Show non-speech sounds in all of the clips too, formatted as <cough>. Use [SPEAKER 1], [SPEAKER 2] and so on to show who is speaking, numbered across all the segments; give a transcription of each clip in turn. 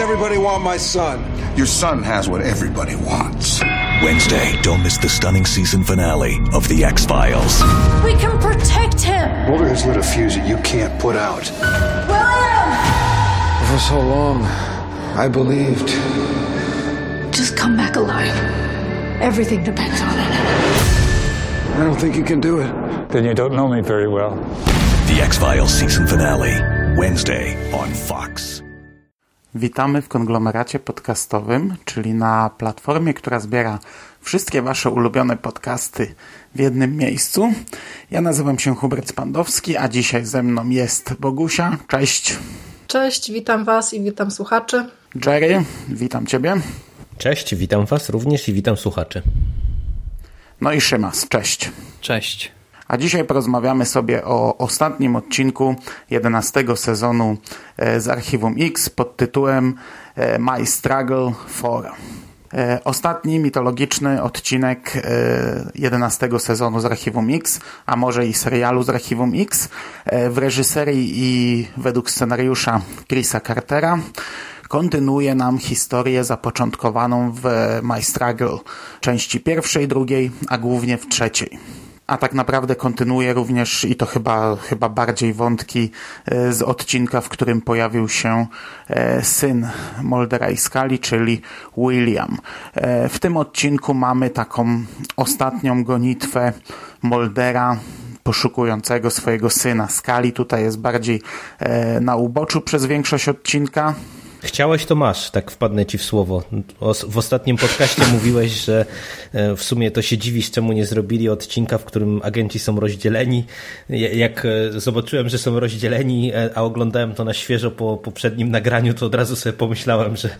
[SPEAKER 1] Everybody want my son?
[SPEAKER 2] Your son has what everybody wants.
[SPEAKER 3] Wednesday, don't miss the stunning season finale of The X Files.
[SPEAKER 4] We can protect him!
[SPEAKER 1] Mulder has lit a fuse that you can't put out.
[SPEAKER 4] William!
[SPEAKER 1] For so long, I believed.
[SPEAKER 4] Just come back alive. Everything depends on it.
[SPEAKER 1] I don't think you can do it.
[SPEAKER 5] Then you don't know me very well.
[SPEAKER 3] The X Files season finale, Wednesday on Fox.
[SPEAKER 6] Witamy w konglomeracie podcastowym, czyli na platformie, która zbiera wszystkie Wasze ulubione podcasty w jednym miejscu. Ja nazywam się Hubert Spandowski, a dzisiaj ze mną jest Bogusia. Cześć.
[SPEAKER 7] Cześć, witam Was i witam słuchaczy.
[SPEAKER 6] Jerry, witam Ciebie.
[SPEAKER 8] Cześć, witam Was również i witam słuchaczy.
[SPEAKER 6] No i Szymas, cześć.
[SPEAKER 9] Cześć.
[SPEAKER 6] A dzisiaj porozmawiamy sobie o ostatnim odcinku 11 sezonu z Archiwum X pod tytułem My Struggle for. Ostatni mitologiczny odcinek 11 sezonu z Archiwum X, a może i serialu z Archiwum X w reżyserii i według scenariusza Chrisa Cartera kontynuuje nam historię zapoczątkowaną w My Struggle części pierwszej, drugiej, a głównie w trzeciej a tak naprawdę kontynuuje również i to chyba, chyba bardziej wątki z odcinka, w którym pojawił się syn Moldera i Skali, czyli William. W tym odcinku mamy taką ostatnią gonitwę Moldera poszukującego swojego syna. Skali tutaj jest bardziej na uboczu przez większość odcinka.
[SPEAKER 8] Chciałeś, to masz, tak wpadnę ci w słowo. W ostatnim podcaście <laughs> mówiłeś, że w sumie to się dziwisz, czemu nie zrobili odcinka, w którym agenci są rozdzieleni. Jak zobaczyłem, że są rozdzieleni, a oglądałem to na świeżo po poprzednim nagraniu, to od razu sobie pomyślałem, że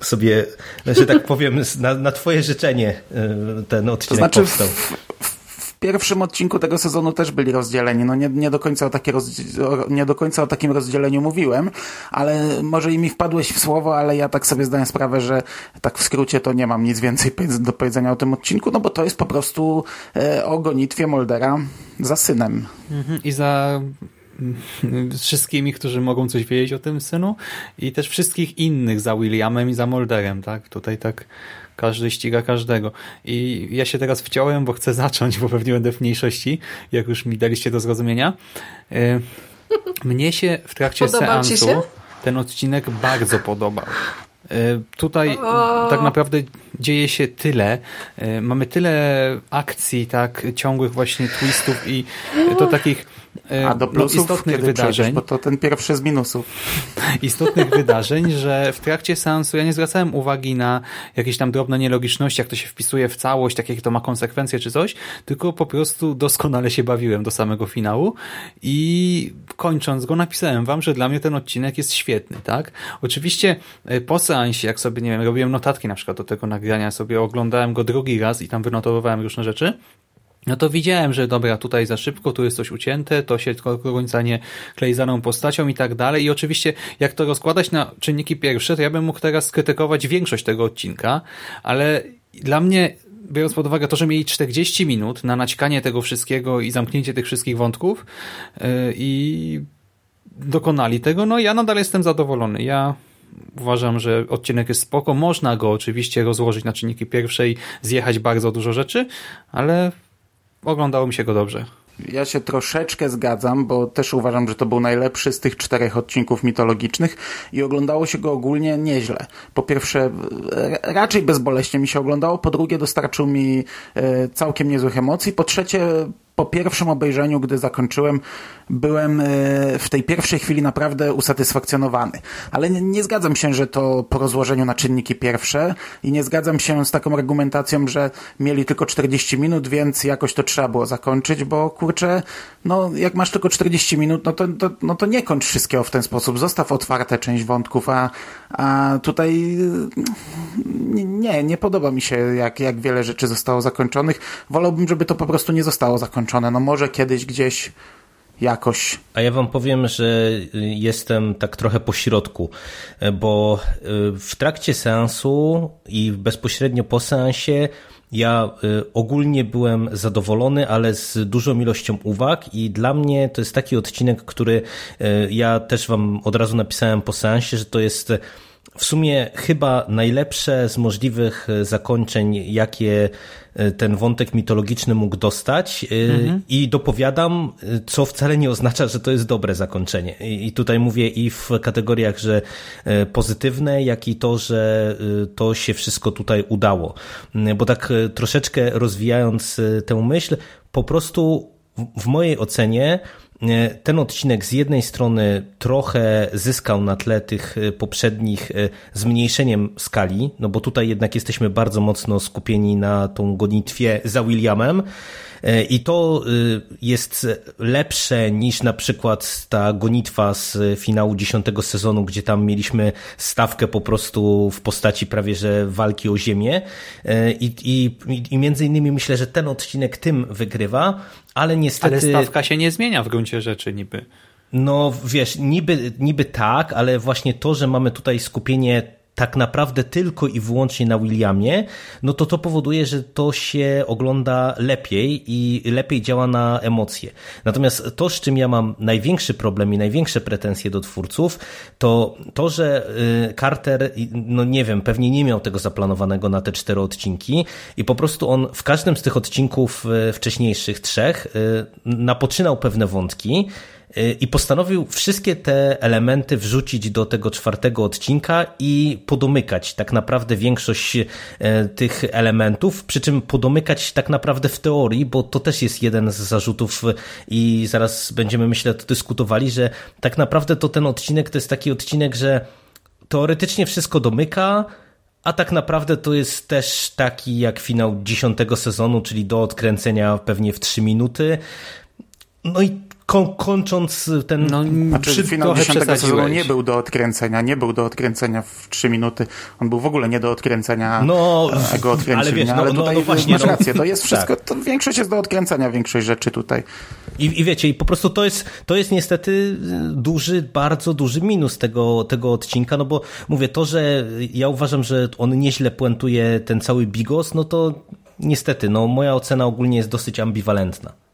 [SPEAKER 8] sobie, że tak powiem, na, na twoje życzenie ten odcinek
[SPEAKER 6] to znaczy
[SPEAKER 8] powstał.
[SPEAKER 6] Pierwszym odcinku tego sezonu też byli rozdzieleni. No nie, nie, do końca o takie nie do końca o takim rozdzieleniu mówiłem, ale może i mi wpadłeś w słowo, ale ja tak sobie zdaję sprawę, że tak w skrócie to nie mam nic więcej do powiedzenia o tym odcinku, no bo to jest po prostu e, o gonitwie Moldera za synem.
[SPEAKER 9] I za <laughs> wszystkimi, którzy mogą coś wiedzieć o tym synu i też wszystkich innych za Williamem i za Molderem, tak? Tutaj tak każdy ściga każdego. I ja się teraz wciąłem, bo chcę zacząć, bo pewnie będę w mniejszości, jak już mi daliście do zrozumienia. <laughs> Mnie się w trakcie
[SPEAKER 7] Podoba
[SPEAKER 9] seansu ten odcinek bardzo podobał. Tutaj o. tak naprawdę dzieje się tyle. Mamy tyle akcji, tak, ciągłych właśnie twistów i to takich
[SPEAKER 6] a do plusów
[SPEAKER 9] no, istotnych wydarzeń.
[SPEAKER 6] Bo to ten pierwszy z minusów. <laughs>
[SPEAKER 9] Istotnych wydarzeń, że w trakcie seansu ja nie zwracałem uwagi na jakieś tam drobne nielogiczności, jak to się wpisuje w całość, jakie to ma konsekwencje czy coś, tylko po prostu doskonale się bawiłem do samego finału i kończąc go napisałem wam, że dla mnie ten odcinek jest świetny, tak? Oczywiście po seansie, jak sobie, nie wiem, robiłem notatki na przykład do tego nagrania, sobie oglądałem go drugi raz i tam wynotowywałem różne rzeczy, no to widziałem, że dobra, tutaj za szybko, tu jest coś ucięte, to się do końca nie klei daną postacią i tak dalej. I oczywiście, jak to rozkładać na czynniki pierwsze, to ja bym mógł teraz skrytykować większość tego odcinka, ale dla mnie, biorąc pod uwagę to, że mieli 40 minut na naćkanie tego wszystkiego i zamknięcie tych wszystkich wątków yy, i dokonali tego, no ja nadal jestem zadowolony. Ja uważam, że odcinek jest spoko. Można go oczywiście rozłożyć na czynniki pierwsze i zjechać bardzo dużo rzeczy, ale oglądało mi się go dobrze.
[SPEAKER 6] Ja się troszeczkę zgadzam, bo też uważam, że to był najlepszy z tych czterech odcinków mitologicznych i oglądało się go ogólnie nieźle. Po pierwsze, raczej bezboleśnie mi się oglądało, po drugie dostarczył mi całkiem niezłych emocji, po trzecie po pierwszym obejrzeniu, gdy zakończyłem, byłem e, w tej pierwszej chwili naprawdę usatysfakcjonowany. Ale nie, nie zgadzam się, że to po rozłożeniu na czynniki pierwsze i nie zgadzam się z taką argumentacją, że mieli tylko 40 minut, więc jakoś to trzeba było zakończyć, bo kurczę, no jak masz tylko 40 minut, no to, to, no to nie kończ wszystkiego w ten sposób. Zostaw otwarte część wątków, a, a tutaj nie, nie podoba mi się, jak, jak wiele rzeczy zostało zakończonych. Wolałbym, żeby to po prostu nie zostało zakończone. No może kiedyś gdzieś jakoś.
[SPEAKER 8] A ja wam powiem, że jestem tak trochę po środku, bo w trakcie seansu i bezpośrednio po seansie ja ogólnie byłem zadowolony, ale z dużą ilością uwag i dla mnie to jest taki odcinek, który ja też wam od razu napisałem po seansie, że to jest w sumie chyba najlepsze z możliwych zakończeń, jakie ten wątek mitologiczny mógł dostać mhm. i dopowiadam, co wcale nie oznacza, że to jest dobre zakończenie. I tutaj mówię i w kategoriach, że pozytywne, jak i to, że to się wszystko tutaj udało. Bo tak troszeczkę rozwijając tę myśl, po prostu w mojej ocenie ten odcinek z jednej strony trochę zyskał na tle tych poprzednich zmniejszeniem skali, no bo tutaj jednak jesteśmy bardzo mocno skupieni na tą gonitwie za Williamem i to jest lepsze niż na przykład ta gonitwa z finału dziesiątego sezonu, gdzie tam mieliśmy stawkę po prostu w postaci prawie że walki o ziemię i, i, i między innymi myślę, że ten odcinek tym wygrywa, ale niestety...
[SPEAKER 9] Ale stawka się nie zmienia w gruncie rzeczy niby.
[SPEAKER 8] No wiesz, niby, niby tak, ale właśnie to, że mamy tutaj skupienie tak naprawdę tylko i wyłącznie na Williamie, no to to powoduje, że to się ogląda lepiej i lepiej działa na emocje. Natomiast to, z czym ja mam największy problem i największe pretensje do twórców, to to, że Carter, no nie wiem, pewnie nie miał tego zaplanowanego na te cztery odcinki i po prostu on w każdym z tych odcinków wcześniejszych trzech napoczynał pewne wątki, i postanowił wszystkie te elementy wrzucić do tego czwartego odcinka i podomykać tak naprawdę większość tych elementów, przy czym podomykać tak naprawdę w teorii, bo to też jest jeden z zarzutów i zaraz będziemy myślę to dyskutowali, że tak naprawdę to ten odcinek to jest taki odcinek, że teoretycznie wszystko domyka, a tak naprawdę to jest też taki jak finał dziesiątego sezonu, czyli do odkręcenia pewnie w trzy minuty. No i Ko kończąc ten
[SPEAKER 6] no, znaczy, przy, finał dziesiątego sezonu nie był do odkręcenia, nie był do odkręcenia w trzy minuty. On był w ogóle nie do odkręcenia.
[SPEAKER 8] No,
[SPEAKER 6] go
[SPEAKER 8] ale wiesz, no,
[SPEAKER 6] ale
[SPEAKER 8] no,
[SPEAKER 6] tutaj
[SPEAKER 8] no, właśnie,
[SPEAKER 6] masz
[SPEAKER 8] no,
[SPEAKER 6] rację, to jest wszystko,
[SPEAKER 8] tak.
[SPEAKER 6] to większość jest do odkręcenia, większość rzeczy tutaj.
[SPEAKER 8] I, I wiecie, i po prostu to jest, to jest niestety duży, bardzo duży minus tego, tego odcinka, no bo mówię, to, że ja uważam, że on nieźle puentuje ten cały bigos, no to niestety, no moja ocena ogólnie jest dosyć ambiwalentna.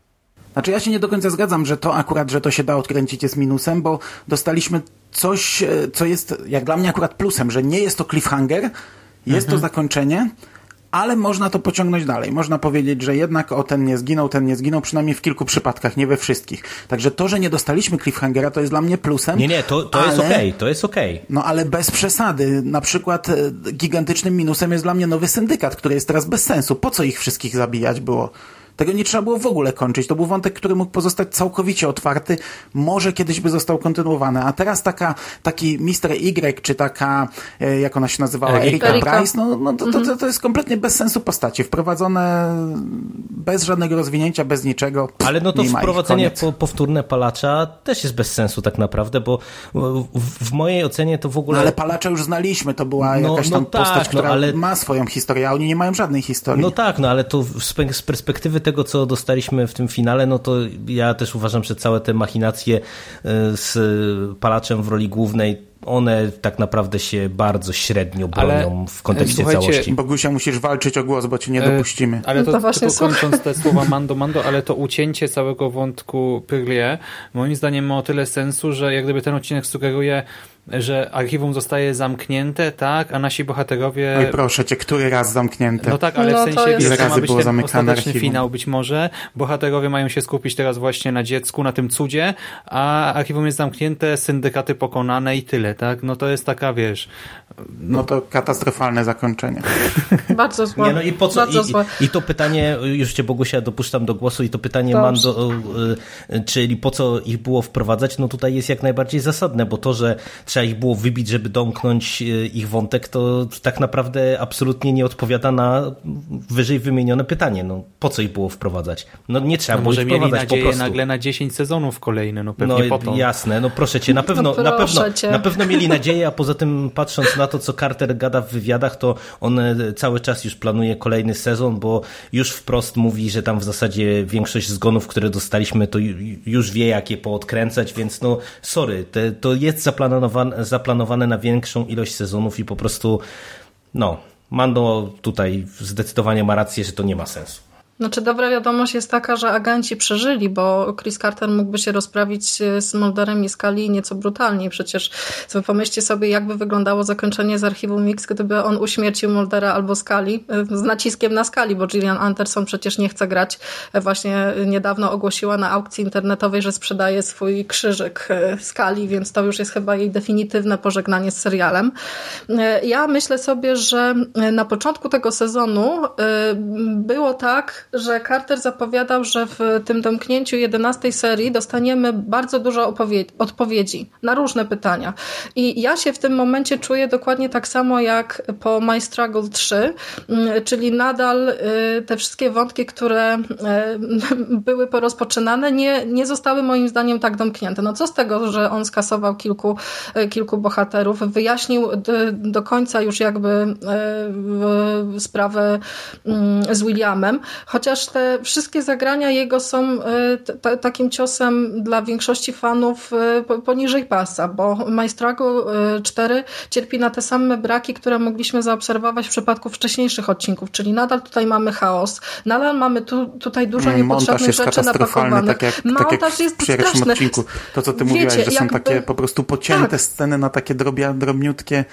[SPEAKER 6] Znaczy ja się nie do końca zgadzam, że to akurat, że to się da odkręcić jest minusem, bo dostaliśmy coś, co jest jak dla mnie akurat plusem, że nie jest to cliffhanger, jest
[SPEAKER 8] Mhm.
[SPEAKER 6] to zakończenie, ale można to pociągnąć dalej. Można powiedzieć, że jednak o ten nie zginął, ten nie zginął, przynajmniej w kilku przypadkach, nie we wszystkich. Także to, że nie dostaliśmy cliffhangera, to jest dla mnie plusem.
[SPEAKER 8] Nie, nie, to, to
[SPEAKER 6] ale,
[SPEAKER 8] jest okej, okay, to jest okej. Okay.
[SPEAKER 6] No ale bez przesady. Na przykład e, gigantycznym minusem jest dla mnie nowy syndykat, który jest teraz bez sensu. Po co ich wszystkich zabijać było? Tego nie trzeba było w ogóle kończyć. To był wątek, który mógł pozostać całkowicie otwarty. Może kiedyś by został kontynuowany. A teraz taka, taki Mr. Y, czy taka, e, jak ona się nazywała,
[SPEAKER 8] Erika.
[SPEAKER 6] Erika Price, no, no to, to, to jest kompletnie bez sensu postaci. Wprowadzone bez żadnego rozwinięcia, bez niczego. Pff,
[SPEAKER 8] Ale no to wprowadzenie po, powtórne palacza też jest bez sensu tak naprawdę, bo w, w mojej ocenie to w ogóle...
[SPEAKER 6] No ale palacza już znaliśmy. To była
[SPEAKER 8] No-
[SPEAKER 6] jakaś
[SPEAKER 8] no
[SPEAKER 6] tam
[SPEAKER 8] tak,
[SPEAKER 6] postać,
[SPEAKER 8] no
[SPEAKER 6] która
[SPEAKER 8] ale-
[SPEAKER 6] ma swoją historię, a oni nie mają żadnej historii.
[SPEAKER 8] No tak, no ale to z perspektywy tego, co dostaliśmy w tym finale, no to ja też uważam, że całe te machinacje y, z palaczem w roli głównej, one tak naprawdę się bardzo średnio bronią
[SPEAKER 9] Ale,
[SPEAKER 8] w kontekście
[SPEAKER 9] słuchajcie,
[SPEAKER 8] całości.
[SPEAKER 6] Bogusia, musisz walczyć o głos, bo cię nie
[SPEAKER 9] E,
[SPEAKER 6] dopuścimy.
[SPEAKER 9] Ale to,
[SPEAKER 7] No to właśnie
[SPEAKER 9] kończąc te <laughs> słowa Mando Mando, ale to ucięcie całego wątku Pyrlie moim zdaniem ma o tyle sensu, że jak gdyby ten odcinek sugeruje, że archiwum zostaje zamknięte, tak, a nasi bohaterowie...
[SPEAKER 6] Oj proszę cię, który raz zamknięte?
[SPEAKER 9] No tak, ale
[SPEAKER 7] No
[SPEAKER 9] w sensie
[SPEAKER 7] jest-
[SPEAKER 6] Ile razy było zamykane archiwum?
[SPEAKER 9] finał być może. Bohaterowie mają się skupić teraz właśnie na dziecku, na tym cudzie, a archiwum jest zamknięte, syndykaty pokonane i tyle. tak? No to jest taka, wiesz...
[SPEAKER 6] No, no to katastrofalne zakończenie. <laughs>
[SPEAKER 7] Bardzo złe.
[SPEAKER 8] Nie, no i po co? I, I, to pytanie, już cię Bogusia dopuszczam do głosu i to pytanie Dobrze. mam do, y, czyli po co ich było wprowadzać, no tutaj jest jak najbardziej zasadne, bo to, że trzeba ich było wybić, żeby domknąć y, ich wątek, to tak naprawdę absolutnie nie odpowiada na wyżej wymienione pytanie. No po co ich było wprowadzać? No nie trzeba
[SPEAKER 9] no
[SPEAKER 8] było
[SPEAKER 9] może
[SPEAKER 8] ich wprowadzać
[SPEAKER 9] mieli nadzieję
[SPEAKER 8] po prostu.
[SPEAKER 9] nagle na 10 sezonów kolejne, no pewnie no, po to.
[SPEAKER 8] Jasne, no proszę cię, na pewno, no na, pewno cię. na pewno mieli nadzieję, a poza tym patrząc na to, co Carter gada w wywiadach, to on e, cały czas już planuje kolejny sezon, bo już wprost mówi, że tam w zasadzie większość zgonów, które dostaliśmy, to już wie, jak je poodkręcać, więc no sorry, te, to jest zaplanowane, zaplanowane na większą ilość sezonów i po prostu no, Mando tutaj zdecydowanie ma rację, że to nie ma sensu.
[SPEAKER 7] Znaczy dobra wiadomość jest taka, że agenci przeżyli, bo Chris Carter mógłby się rozprawić z Mulderem i Skali nieco brutalniej. Przecież pomyślcie sobie, jakby wyglądało zakończenie z archiwum Mix, gdyby on uśmiercił Muldera albo Skali z naciskiem na Skali, bo Gillian Anderson przecież nie chce grać. Właśnie niedawno ogłosiła na aukcji internetowej, że sprzedaje swój krzyżyk Skali, więc to już jest chyba jej definitywne pożegnanie z serialem. Ja myślę sobie, że na początku tego sezonu było tak, że Carter zapowiadał, że w tym domknięciu 11 serii dostaniemy bardzo dużo odpowiedzi na różne pytania. I ja się w tym momencie czuję dokładnie tak samo jak po My Struggle 3, mm, czyli nadal y, te wszystkie wątki, które y, <laughs> były porozpoczynane, nie, nie zostały moim zdaniem tak domknięte. No co z tego, że on skasował kilku, y, kilku bohaterów, wyjaśnił do końca już jakby sprawę mm, z Williamem, chociaż te wszystkie zagrania jego są e, takim ciosem dla większości fanów e, poniżej pasa, bo My Struggle 4 cierpi na te same braki, które mogliśmy zaobserwować w przypadku wcześniejszych odcinków, czyli nadal tutaj mamy chaos, nadal mamy tu, tutaj dużo mm, niepotrzebnych rzeczy napakowanych.
[SPEAKER 6] Tak jak, Montaż tak jak jest pierwszym straszny. odcinku. To, co ty Wiecie, mówiłaś, że są takie po prostu pocięte tak. sceny na takie drobia, drobniutkie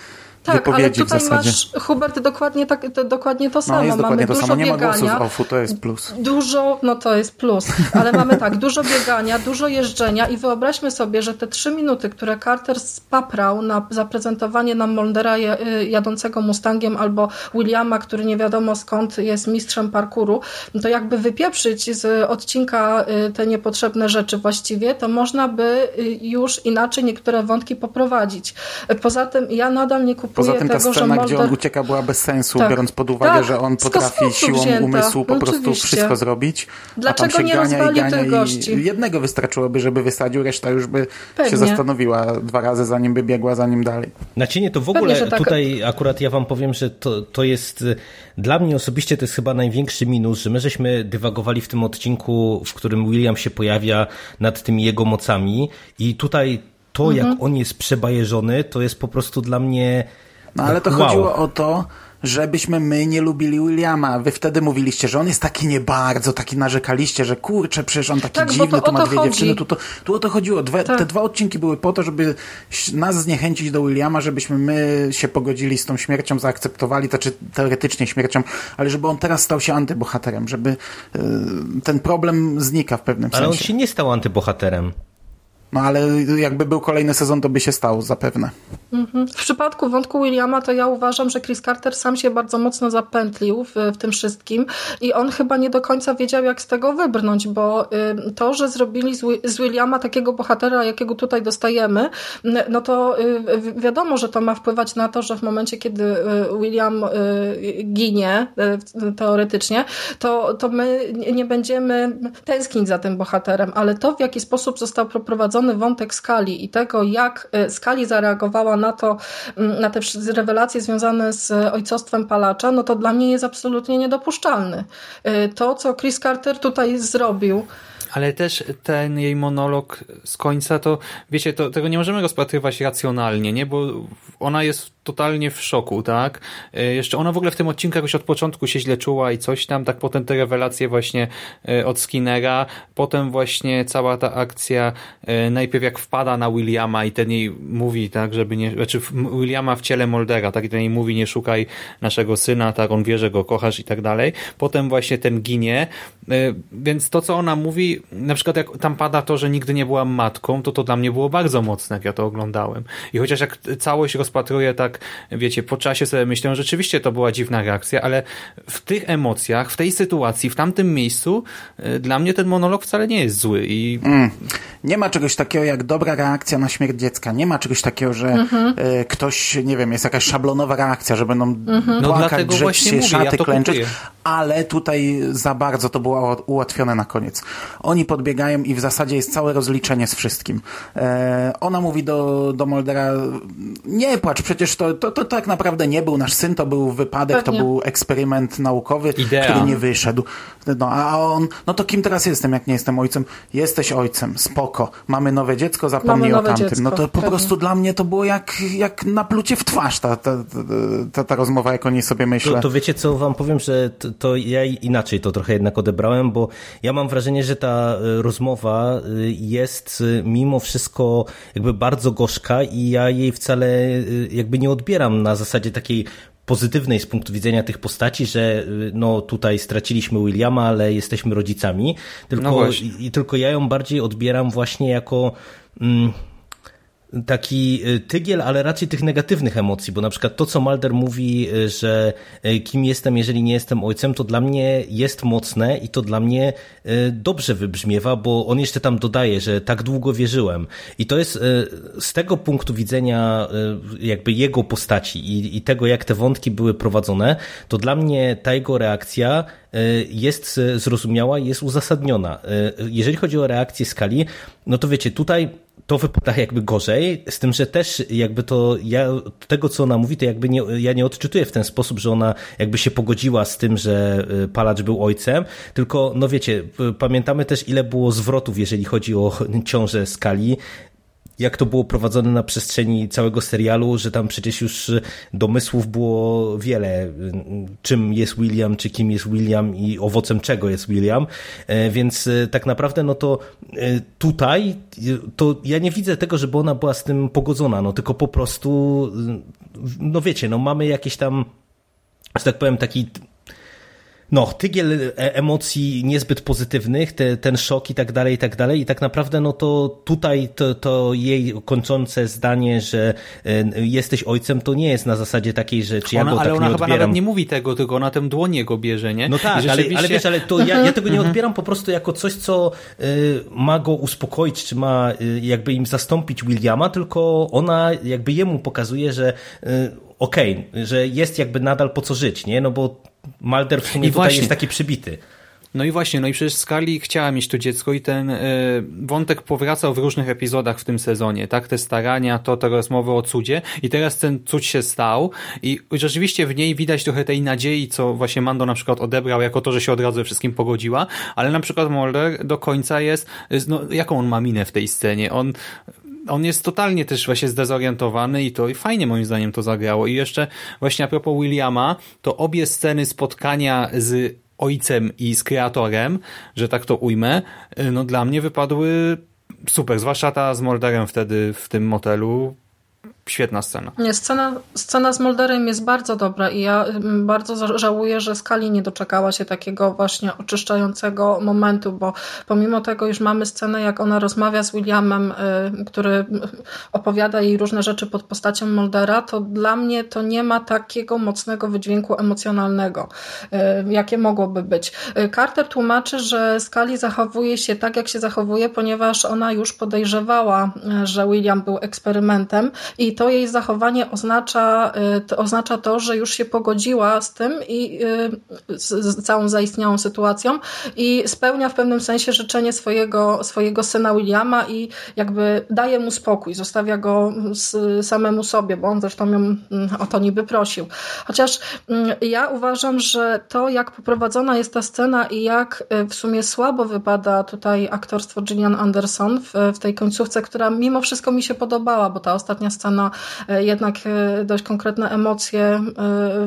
[SPEAKER 6] tak, ale
[SPEAKER 7] tutaj masz, Hubert, dokładnie, tak, to, dokładnie to samo.
[SPEAKER 6] No, jest
[SPEAKER 7] mamy
[SPEAKER 6] to
[SPEAKER 7] dużo
[SPEAKER 6] samo. Nie
[SPEAKER 7] biegania.
[SPEAKER 6] ma głosów to jest plus.
[SPEAKER 7] Dużo, no to jest plus, ale mamy tak, dużo biegania, dużo jeżdżenia i wyobraźmy sobie, że te trzy minuty, które Carter spaprał na zaprezentowanie nam Moldera y, jadącego Mustangiem albo Williama, który nie wiadomo skąd jest mistrzem parkuru, to jakby wypieprzyć z odcinka y, te niepotrzebne rzeczy właściwie, to można by y, już inaczej niektóre wątki poprowadzić. Poza tym ja nadal nie kupuję
[SPEAKER 6] Poza tym ta
[SPEAKER 7] tego,
[SPEAKER 6] scena,
[SPEAKER 7] Mulder...
[SPEAKER 6] gdzie on ucieka, była bez sensu, tak. biorąc pod uwagę, tak. że on potrafi siłą wzięta. umysłu po prostu Oczywiście. wszystko zrobić.
[SPEAKER 7] Dlaczego
[SPEAKER 6] a tam się
[SPEAKER 7] nie
[SPEAKER 6] gania i gania
[SPEAKER 7] tych gości?
[SPEAKER 6] I jednego wystarczyłoby, żeby wysadził, reszta już by Pewnie. się zastanowiła dwa razy, zanim by biegła za nim dalej.
[SPEAKER 8] Znaczy nie, to w ogóle Pewnie, tak. tutaj akurat ja wam powiem, że to, to jest dla mnie osobiście to jest chyba największy minus, że my żeśmy dywagowali w tym odcinku, w którym William się pojawia nad tymi jego mocami i tutaj to, mhm. jak on jest przebajeżony, to jest po prostu dla mnie
[SPEAKER 6] no ale to wow. chodziło o to, żebyśmy my nie lubili Williama. Wy wtedy mówiliście, że on jest taki nie bardzo, taki narzekaliście, że kurczę, przecież on taki tak, dziwny, tu ma dwie chodzi. dziewczyny. Tu, to, tu o to chodziło. Dwe, tak. Te dwa odcinki były po to, żeby nas zniechęcić do Williama, żebyśmy my się pogodzili z tą śmiercią, zaakceptowali, to czy teoretycznie śmiercią, ale żeby on teraz stał się antybohaterem, żeby y, ten problem znika w pewnym
[SPEAKER 8] ale
[SPEAKER 6] sensie.
[SPEAKER 8] Ale on się nie stał antybohaterem.
[SPEAKER 6] No ale jakby był kolejny sezon, to by się stał zapewne.
[SPEAKER 7] Mhm. W przypadku wątku Williama to ja uważam, że Chris Carter sam się bardzo mocno zapętlił w, w tym wszystkim i on chyba nie do końca wiedział, jak z tego wybrnąć, bo y, to, że zrobili z, z, Williama takiego bohatera, jakiego tutaj dostajemy, no to y, wiadomo, że to ma wpływać na to, że w momencie, kiedy y, William y, ginie, y, teoretycznie, to, to my nie będziemy tęsknić za tym bohaterem, ale to, w jaki sposób został poprowadzony wątek Skali i tego, jak e, Skali zareagowała na to, na te rewelacje związane z ojcostwem palacza, no to dla mnie jest absolutnie niedopuszczalny. E, to, co Chris Carter tutaj zrobił,
[SPEAKER 9] ale też ten jej monolog z końca, to wiecie, to, tego nie możemy rozpatrywać racjonalnie, nie? Bo ona jest totalnie w szoku, tak? E, jeszcze ona w ogóle w tym odcinku jakoś od początku się źle czuła i coś tam, tak potem te rewelacje właśnie e, od Skinnera, potem właśnie cała ta akcja, e, najpierw jak wpada na Williama i ten jej mówi, tak, żeby nie, znaczy Williama w ciele Moldera, tak, i ten jej mówi, nie szukaj naszego syna, tak, on wie, że go kochasz i tak dalej. Potem właśnie ten ginie, więc to, co ona mówi, na przykład jak tam pada to, że nigdy nie byłam matką, to to dla mnie było bardzo mocne, jak ja to oglądałem. I chociaż jak całość rozpatruję tak, wiecie, po czasie sobie myślę, rzeczywiście to była dziwna reakcja, ale w tych emocjach, w tej sytuacji, w tamtym miejscu, y, dla mnie ten monolog wcale nie jest zły. I... Mm.
[SPEAKER 6] Nie ma czegoś takiego jak dobra reakcja na śmierć dziecka. Nie ma czegoś takiego, że mhm. y, ktoś, nie wiem, jest jakaś szablonowa reakcja, że będą mhm. płakać, no drzeć się, mówię, szaty ja klęczeć. Ale tutaj za bardzo to było ułatwione na koniec. Oni podbiegają i w zasadzie jest całe rozliczenie z wszystkim. E, ona mówi do, do Moldera, nie płacz, przecież to, to, to tak naprawdę nie był nasz syn, to był wypadek, Pewnie. to był eksperyment naukowy, Idea. który nie wyszedł. No, a on, no to kim teraz jestem, jak nie jestem ojcem? Jesteś ojcem, spoko. Mamy nowe dziecko, zapomnij o tamtym. Dziecko. No to po prostu dla mnie to było jak, jak naplucie w twarz ta, ta, ta, ta rozmowa, jak o niej sobie myślę.
[SPEAKER 8] To, to wiecie co, wam powiem, że to, to ja inaczej to trochę jednak odebrałem, bo ja mam wrażenie, że ta e, rozmowa e, jest e, mimo wszystko jakby bardzo gorzka i ja jej wcale jakby nie odbieram na zasadzie takiej pozytywnej z punktu widzenia tych postaci, że no tutaj straciliśmy Williama, ale jesteśmy rodzicami, tylko, no i, tylko ja ją bardziej odbieram właśnie jako mm, taki y, tygiel, ale raczej tych negatywnych emocji, bo na przykład to, co Mulder mówi, y, że y, kim jestem, jeżeli nie jestem ojcem, to dla mnie jest mocne i to dla mnie dobrze wybrzmiewa, bo on jeszcze tam dodaje, że tak długo wierzyłem. I to jest z tego punktu widzenia jakby jego postaci i, i tego, jak te wątki były prowadzone, to dla mnie ta jego reakcja jest zrozumiała jest uzasadniona. Jeżeli chodzi o reakcję skali, no to wiecie, tutaj to wypada jakby gorzej, z tym, że też jakby to ja, tego co ona mówi, to jakby nie, ja nie odczytuję w ten sposób, że ona jakby się pogodziła z tym, że y, Palacz był ojcem, tylko no wiecie, pamiętamy też ile było zwrotów, jeżeli chodzi o ciążę skali, jak to było prowadzone na przestrzeni całego serialu, że tam przecież już domysłów było wiele, czym jest William, czy kim jest William i owocem czego jest William, e, więc e, tak naprawdę no to tutaj to ja nie widzę tego, żeby ona była z tym pogodzona, no tylko po prostu no wiecie, no mamy jakieś tam że tak powiem, taki no, tygiel e, emocji niezbyt pozytywnych, te, ten szok i tak dalej, i tak dalej. I tak naprawdę, no to tutaj to, to jej kończące zdanie, że e, jesteś ojcem, to nie jest na zasadzie takiej, że czy ja
[SPEAKER 9] ona,
[SPEAKER 8] go
[SPEAKER 9] tak
[SPEAKER 8] ale
[SPEAKER 9] ona
[SPEAKER 8] nie
[SPEAKER 9] chyba
[SPEAKER 8] odbieram.
[SPEAKER 9] nawet nie mówi tego, tylko ona tę dłoń jego bierze, nie?
[SPEAKER 8] No tak, rzeczywiście... ale, ale wiesz, ale to ja, ja tego nie <laughs> mhm. odbieram po prostu jako coś, co y, ma go uspokoić, czy ma y, jakby im zastąpić Williama, tylko ona jakby jemu pokazuje, że y, okej, okay, że jest jakby nadal po co żyć, nie? No bo Mulder w sumie I tutaj właśnie, jest taki przybity.
[SPEAKER 9] No i właśnie, no i przecież Scully chciała mieć to dziecko i ten y, wątek powracał w różnych epizodach w tym sezonie, tak? Te starania, to te rozmowy o cudzie i teraz ten cud się stał i rzeczywiście w niej widać trochę tej nadziei, co właśnie Mando na przykład odebrał jako to, że się od razu wszystkim pogodziła, ale na przykład Mulder do końca jest, no jaką on ma minę w tej scenie? On on jest totalnie też właśnie zdezorientowany i to i fajnie moim zdaniem to zagrało. I jeszcze właśnie a propos Williama, to obie sceny spotkania z ojcem i z kreatorem, że tak to ujmę, no dla mnie wypadły super, zwłaszcza ta z Molderem wtedy w tym motelu, Świetna scena.
[SPEAKER 7] Nie, scena, scena z Molderem jest bardzo dobra i ja mm, bardzo żałuję, że Skali nie doczekała się takiego właśnie oczyszczającego momentu, bo pomimo tego, już mamy scenę, jak ona rozmawia z Williamem, y, który opowiada jej różne rzeczy pod postacią Moldera, to dla mnie to nie ma takiego mocnego wydźwięku emocjonalnego, y, jakie mogłoby być. Y, Carter tłumaczy, że Skali zachowuje się tak, jak się zachowuje, ponieważ ona już podejrzewała, że William był eksperymentem i to jej zachowanie oznacza y, to, oznacza to, że już się pogodziła z tym i y, z, z całą zaistniałą sytuacją i spełnia w pewnym sensie życzenie swojego, swojego syna Williama i jakby daje mu spokój, zostawia go samemu sobie, bo on zresztą ją mm, o to niby prosił. Chociaż mm, ja uważam, że to jak poprowadzona jest ta scena i jak y, w sumie słabo wypada tutaj aktorstwo Gillian Anderson w, w tej końcówce, która mimo wszystko mi się podobała, bo ta ostatnia scena ona jednak dość konkretne emocje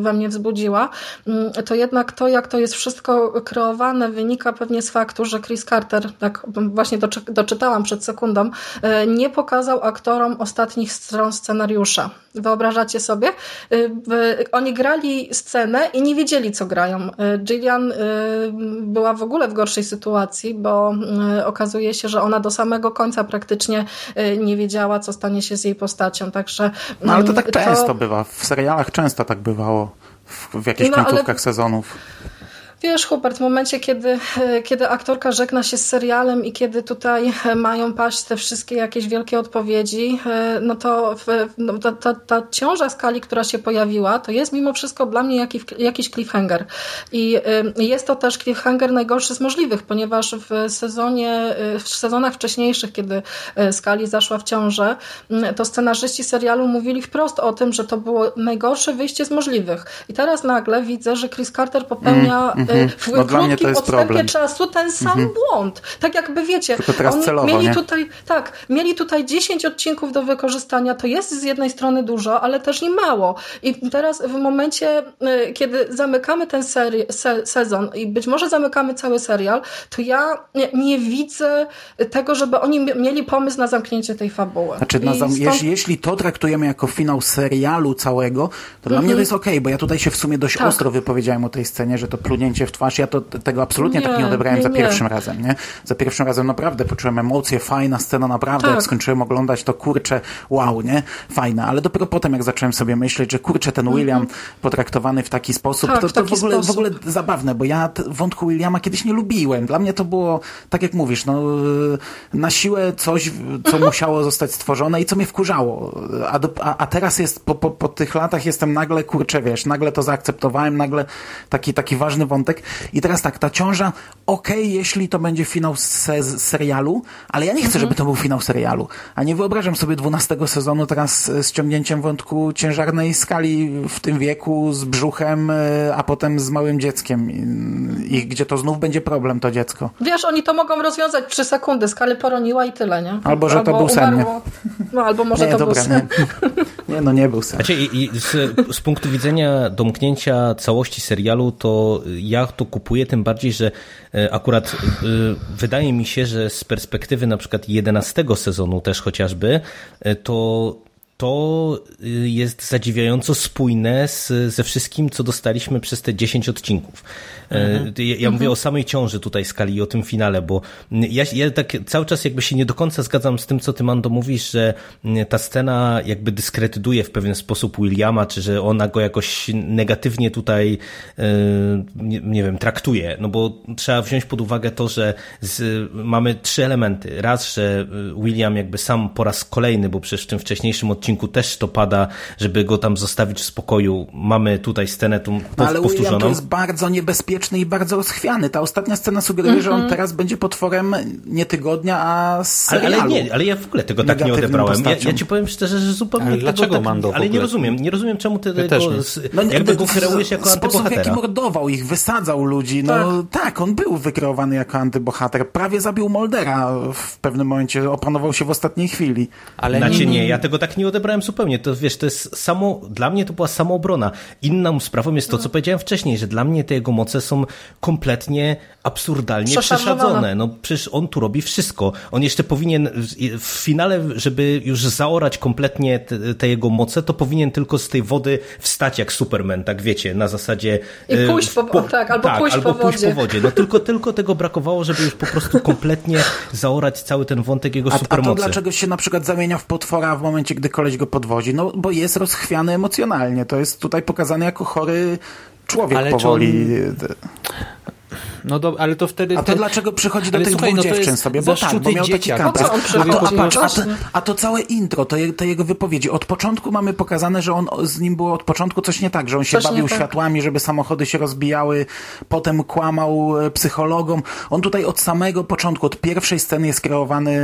[SPEAKER 7] we mnie wzbudziła, mm, to jednak to, jak to jest wszystko kreowane, wynika pewnie z faktu, że Chris Carter, tak właśnie doczytałam przed sekundą, nie pokazał aktorom ostatnich stron scenariusza. Wyobrażacie sobie? Oni grali scenę i nie wiedzieli, co grają. Gillian była w ogóle w gorszej sytuacji, bo okazuje się, że ona do samego końca praktycznie nie wiedziała, co stanie się z jej postacią. Także,
[SPEAKER 6] no ale to tak to... często bywa. W serialach często tak bywało w, w jakichś no, końcówkach ale... sezonów.
[SPEAKER 7] Wiesz, Hubert, w momencie, kiedy, kiedy aktorka żegna się z serialem i kiedy tutaj mają paść te wszystkie jakieś wielkie odpowiedzi, no to no, ta, ta, ta ciąża skali, która się pojawiła, to jest mimo wszystko dla mnie jakiś, jakiś cliffhanger. I jest to też cliffhanger najgorszy z możliwych, ponieważ w sezonie, w sezonach wcześniejszych, kiedy skali zaszła w ciążę, to scenarzyści serialu mówili wprost o tym, że to było najgorsze wyjście z możliwych. I teraz nagle widzę, że Chris Carter popełnia mm, mm w no dla mnie to jest problem. czasu ten sam mhm. błąd. Tak jakby wiecie,
[SPEAKER 6] Tylko teraz oni celowo,
[SPEAKER 7] mieli
[SPEAKER 6] nie?
[SPEAKER 7] tutaj, tak, mieli tutaj 10 odcinków do wykorzystania, to jest z jednej strony dużo, ale też i mało. I teraz w momencie, y, kiedy zamykamy ten seri se sezon i być może zamykamy cały serial, to ja nie, nie widzę tego, żeby oni mieli pomysł na zamknięcie tej fabuły.
[SPEAKER 6] Znaczy, na zam stąd... jeśli, to traktujemy jako finał serialu całego, to dla mnie to mhm. jest okej, okay, bo ja tutaj się w sumie dość tak. ostro wypowiedziałem o tej scenie, że to plunięcie w twarz, ja to, tego absolutnie nie, tak nie odebrałem nie, za pierwszym nie. razem, nie? Za pierwszym razem naprawdę poczułem emocje, fajna scena, naprawdę, tak. jak skończyłem oglądać, to kurczę, wow, nie? Fajne, ale dopiero potem, jak zacząłem sobie myśleć, że kurczę, ten William mm -hmm. potraktowany w taki sposób, tak, to, to w, ogóle, w ogóle zabawne, bo ja wątku Williama kiedyś nie lubiłem. Dla mnie to było, tak jak mówisz, no, na siłę coś, co mhm. musiało zostać stworzone i co mnie wkurzało. A, do, a, a teraz jest, po, po, po tych latach jestem nagle, kurczę, wiesz, nagle to zaakceptowałem, nagle taki, taki ważny wątek i teraz tak, ta ciąża, okej, okay, jeśli to będzie finał se serialu, ale ja nie chcę, mhm. żeby to był finał serialu. A nie wyobrażam sobie dwunastego sezonu teraz z ciągnięciem wątku ciężarnej skali w tym wieku, z brzuchem, e, a potem z małym dzieckiem. I gdzie to znów będzie problem, to dziecko.
[SPEAKER 7] Wiesz, oni to mogą rozwiązać trzy sekundy. Skali poroniła i tyle, nie?
[SPEAKER 6] Albo, że albo to był sen?
[SPEAKER 7] No, albo może
[SPEAKER 6] nie,
[SPEAKER 7] to
[SPEAKER 6] dobra,
[SPEAKER 7] był sen.
[SPEAKER 6] Nie. Nie, no nie był sen.
[SPEAKER 8] Znaczy, i, i z, z punktu widzenia domknięcia całości serialu, to ja to kupuję tym bardziej, że e, akurat e, wydaje mi się, że z perspektywy na przykład 11 sezonu też chociażby, e, to to y, jest zadziwiająco spójne z, ze wszystkim, co dostaliśmy przez te 10 odcinków. E, mhm. Ja, ja mówię mhm. o samej ciąży tutaj skali i o tym finale, bo ja, ja tak cały czas jakby się nie do końca zgadzam z tym, co ty Mando mówisz, że ta scena jakby dyskredytuje w pewien sposób Williama, czy że ona go jakoś negatywnie tutaj e, nie, nie wiem, traktuje, no bo trzeba wziąć pod uwagę to, że z, mamy trzy elementy. Raz, że William jakby sam po raz kolejny, bo przecież w tym wcześniejszym odcinku odcinku też to pada, żeby go tam zostawić w spokoju. Mamy tutaj scenę tu
[SPEAKER 6] no, ale powtórzoną. Ale to jest bardzo niebezpieczny i bardzo rozchwiany. Ta ostatnia scena sugeruje, mm -hmm. że on mhm. teraz będzie potworem nie tygodnia, a serialu.
[SPEAKER 8] Ale, ale nie, ale ja w ogóle tego tak nie odebrałem. Ja, ja, ci powiem szczerze, że zupełnie
[SPEAKER 9] ale dlaczego tak, Mando
[SPEAKER 8] Ale nie rozumiem, nie rozumiem czemu ty ja tego, no, jakby go kreujesz jako
[SPEAKER 6] sposób, antybohatera. w jaki mordował ich, wysadzał ludzi, no tak. tak, on był wykreowany jako antybohater. Prawie zabił Moldera w pewnym momencie, opanował się w ostatniej chwili.
[SPEAKER 8] Ale znaczy, nie, nie, ja tego tak nie odebrałem zupełnie. To wiesz, to jest samo, dla mnie to była samoobrona. Inną sprawą jest to, co powiedziałem wcześniej, że dla mnie te jego moce są kompletnie absurdalnie przesadzone. No przecież on tu robi wszystko. On jeszcze powinien w finale, żeby już zaorać kompletnie te, te jego moce, to powinien tylko z tej wody wstać jak Superman, tak wiecie, na zasadzie...
[SPEAKER 7] I e, pójść po, po tak, albo, tak, pójść,
[SPEAKER 8] albo
[SPEAKER 7] po pójść po
[SPEAKER 8] wodzie. No tylko, tylko tego brakowało, żeby już po prostu kompletnie zaorać cały ten wątek jego supermocy. A to
[SPEAKER 6] dlaczego się na przykład zamienia w potwora w momencie, gdy koleś go podwozi? No bo jest rozchwiany emocjonalnie. To jest tutaj pokazane jako chory człowiek Ale powoli. On...
[SPEAKER 9] No do, ale to wtedy...
[SPEAKER 6] A to te... dlaczego przychodzi do ale tych słuchaj, dwóch no dziewczyn sobie? Bo tak, bo miał taki kampus. A, a, a, a, to całe intro, to, je, te jego wypowiedzi. Od początku mamy pokazane, że on z nim było od początku coś nie tak, że on się coś bawił tak. światłami, żeby samochody się rozbijały, potem kłamał e, psychologom. On tutaj od samego początku, od pierwszej sceny jest kreowany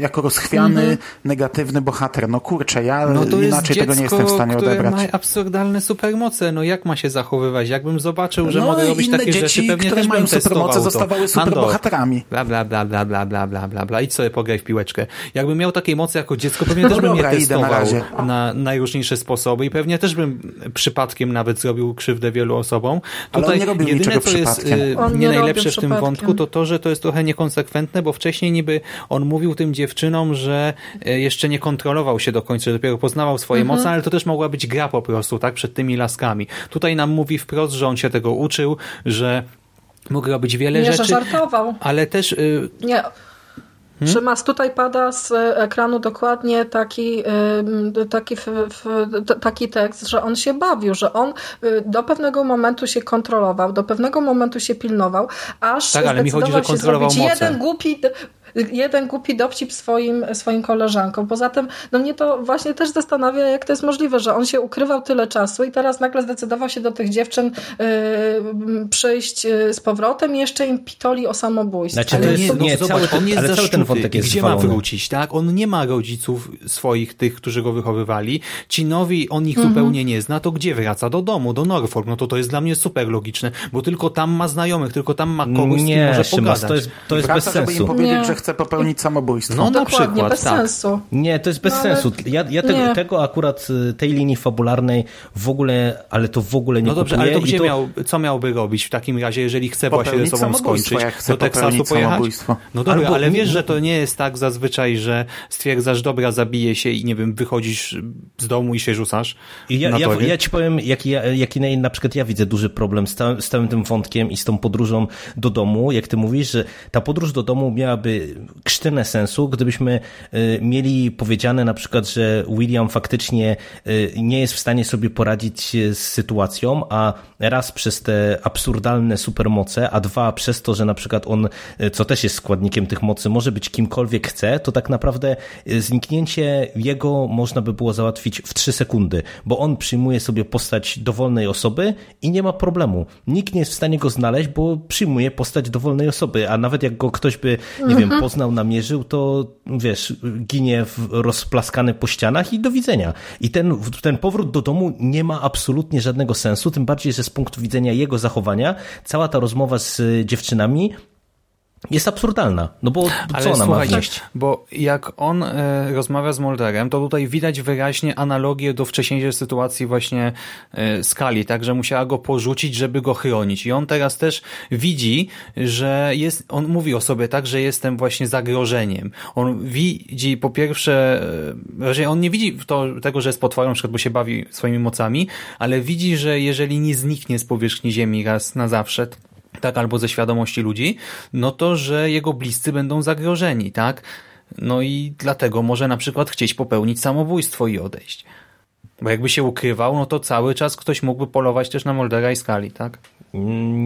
[SPEAKER 6] jako rozchwiany, mm -hmm. negatywny bohater. No kurczę, ja no inaczej tego nie jestem w stanie odebrać.
[SPEAKER 9] ma absurdalne supermoce. No jak ma się zachowywać? Jakbym zobaczył, że no, mogę robić takie rzeczy, pewnie
[SPEAKER 6] które
[SPEAKER 9] też
[SPEAKER 6] mają supermoce, zostawały superbohaterami.
[SPEAKER 9] Bla, bla, bla, bla, bla, bla, bla, bla, bla. Idź sobie pograj w piłeczkę. Jakbym miał takiej mocy jako dziecko, pewnie też
[SPEAKER 6] No
[SPEAKER 9] bym
[SPEAKER 6] dobra,
[SPEAKER 9] je
[SPEAKER 6] idę na
[SPEAKER 9] testował
[SPEAKER 6] razie.
[SPEAKER 9] na najróżniejsze sposoby i pewnie też bym przypadkiem nawet zrobił krzywdę wielu osobom.
[SPEAKER 6] Ale on nie robił
[SPEAKER 9] jedyne,
[SPEAKER 6] niczego
[SPEAKER 9] co jest
[SPEAKER 6] przypadkiem.
[SPEAKER 9] y, nie
[SPEAKER 7] nie
[SPEAKER 9] najlepsze w tym wątku, to to, że to jest trochę niekonsekwentne, bo wcześniej niby on mówił tym dziewczynom, że y, jeszcze nie kontrolował się do końca, że dopiero poznawał swoje
[SPEAKER 7] Mhm.
[SPEAKER 9] moce, ale to też mogła być gra po prostu, tak, przed tymi laskami. Tutaj nam mówi wprost, że on się tego uczył, że mógł robić wiele
[SPEAKER 7] Nie, że
[SPEAKER 9] rzeczy,
[SPEAKER 7] żartował.
[SPEAKER 9] ale też y,
[SPEAKER 7] Nie.
[SPEAKER 9] Hmm?
[SPEAKER 7] Szymas, tutaj pada z e, ekranu dokładnie taki, ym, taki, taki tekst, że on się bawił, że on y, do pewnego momentu się kontrolował, do pewnego momentu się pilnował, aż
[SPEAKER 9] Tak, ale mi chodzi, że
[SPEAKER 7] się
[SPEAKER 9] kontrolował
[SPEAKER 7] zrobić
[SPEAKER 9] moce.
[SPEAKER 7] jeden głupi jeden głupi dopcip swoim, swoim koleżankom. Poza tym, no mnie to właśnie też zastanawia, jak to jest możliwe, że on się ukrywał tyle czasu i teraz nagle zdecydował się do tych dziewczyn y, przyjść y, z powrotem i jeszcze im pitoli o samobójstwie.
[SPEAKER 8] Znaczy, to
[SPEAKER 9] Ale
[SPEAKER 8] jest-
[SPEAKER 9] nie, no
[SPEAKER 8] nie,
[SPEAKER 9] zobacz,
[SPEAKER 8] cały ten-
[SPEAKER 9] on jest
[SPEAKER 8] ale cały ten wątek jest
[SPEAKER 9] Gdzie ma wrócić, tak? On nie ma rodziców swoich, tych, którzy go wychowywali. Ci nowi, on ich
[SPEAKER 8] Mhm.
[SPEAKER 9] zupełnie nie zna, to gdzie wraca? Do domu, do Norfolk. No to to jest dla mnie super logiczne, bo tylko tam ma znajomych, tylko tam ma kogoś, z kim
[SPEAKER 8] Nie,
[SPEAKER 9] może
[SPEAKER 8] Szymas,
[SPEAKER 9] pogadać.
[SPEAKER 8] to jest, to jest bez
[SPEAKER 6] Wraca, żeby im
[SPEAKER 8] sensu.
[SPEAKER 6] powiedzieć,
[SPEAKER 7] Nie.
[SPEAKER 6] że chce popełnić samobójstwo.
[SPEAKER 9] No na
[SPEAKER 7] Dokładnie,
[SPEAKER 9] przykład,
[SPEAKER 7] bez
[SPEAKER 9] tak.
[SPEAKER 7] sensu.
[SPEAKER 8] Nie, to jest bez
[SPEAKER 7] No,
[SPEAKER 8] sensu. Ja, ja tego,
[SPEAKER 7] Nie.
[SPEAKER 8] tego akurat y, tej linii fabularnej w ogóle, ale to w ogóle nie
[SPEAKER 9] No dobrze,
[SPEAKER 8] kupuję.
[SPEAKER 9] ale to gdzie miał, co miałby robić w takim razie, jeżeli chce właśnie ze sobą skończyć?
[SPEAKER 6] jak chce
[SPEAKER 9] do Teksasu pojechać?
[SPEAKER 6] samobójstwo.
[SPEAKER 9] No dobra,
[SPEAKER 8] Albo
[SPEAKER 9] ale wiesz, że to nie jest tak zazwyczaj, że stwierdzasz, dobra, zabiję się i nie wiem, wychodzisz z domu i się rzucasz
[SPEAKER 8] I Ja,
[SPEAKER 9] na
[SPEAKER 8] ja, ja ci powiem, jaki, ja- jaki na, na przykład ja widzę duży problem z, całym- z całym tym wątkiem i z tą podróżą do domu. Jak ty mówisz, że ta podróż do domu miałaby krztynę sensu, gdybyśmy y, mieli powiedziane na przykład, że William faktycznie y, nie jest w stanie sobie poradzić z sytuacją, a raz przez te absurdalne supermoce, a dwa przez to, że na przykład on, y, co też jest składnikiem tych mocy, może być kimkolwiek chce, to tak naprawdę zniknięcie jego można by było załatwić w trzy sekundy, bo on przyjmuje sobie postać dowolnej osoby i nie ma problemu. Nikt nie jest w stanie go znaleźć, bo przyjmuje postać dowolnej osoby, a nawet jak go ktoś by, nie wiem, poznał, namierzył, to wiesz, ginie w, rozplaskany po ścianach i do widzenia. I ten, ten powrót do domu nie ma absolutnie żadnego sensu, tym bardziej, że z punktu widzenia jego zachowania, cała ta rozmowa z y, dziewczynami jest absurdalna. No bo co
[SPEAKER 9] Ale
[SPEAKER 8] ona ma wnieść?
[SPEAKER 9] bo jak on e, rozmawia z Mulderem, to tutaj widać wyraźnie analogię do wcześniejszej sytuacji właśnie e, Skali, tak, że musiała go porzucić, żeby go chronić. I on teraz też widzi, że jest, on mówi o sobie tak, że jestem właśnie zagrożeniem. On widzi po pierwsze, raczej on nie widzi to, tego, że jest potworem, na przykład, bo się bawi swoimi mocami, ale widzi, że jeżeli nie zniknie z powierzchni Ziemi raz na zawsze, tak, albo ze świadomości ludzi, no to, że jego bliscy będą zagrożeni, tak? No i dlatego może na przykład chcieć popełnić samobójstwo i odejść. Bo jakby się ukrywał, no to cały czas ktoś mógłby polować też na Moldera i Skali, tak?